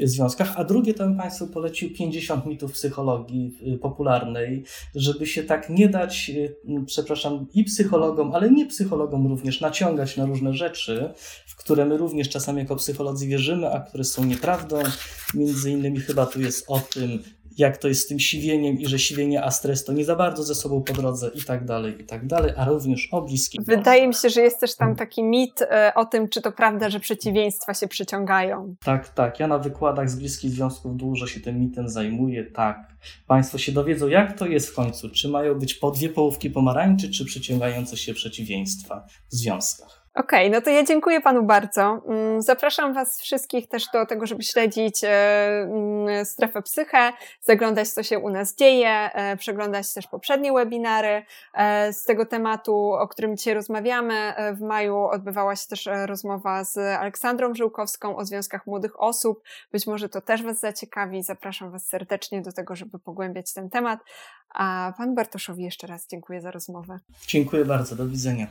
w związkach. A drugie to bym Państwu polecił 50 mitów psychologii y, popularnej, żeby się tak nie dać, y, przepraszam, i psychologom, ale nie psychologom również naciągać na różne rzeczy, w które my również czasami jako psycholodzy wierzymy, a które są nieprawdą. Między innymi chyba tu jest o tym, jak to jest z tym siwieniem i że siwienie a stres to nie za bardzo ze sobą po drodze i tak dalej, i tak dalej, a również o bliskim. Wydaje mi się, że jest też tam taki mit e, o tym, czy to prawda, że przeciwieństwa się przyciągają. Tak, tak. Ja na wykładach z bliskich związków dużo się tym mitem zajmuję, tak. Państwo się dowiedzą, jak to jest w końcu. Czy mają być po dwie połówki pomarańczy, czy przyciągające się przeciwieństwa w związkach. Okej, okay, no to ja dziękuję Panu bardzo. Mm, zapraszam Was wszystkich też do tego, żeby śledzić e, mm, strefę psychę, zaglądać, co się u nas dzieje, e, przeglądać też poprzednie webinary e, z tego tematu, o którym dzisiaj rozmawiamy. W maju odbywała się też rozmowa z Aleksandrą Żyłkowską o związkach młodych osób. Być może to też Was zaciekawi. Zapraszam Was serdecznie do tego, żeby pogłębiać ten temat. A Panu Bartoszowi jeszcze raz dziękuję za rozmowę. Dziękuję bardzo. Do widzenia.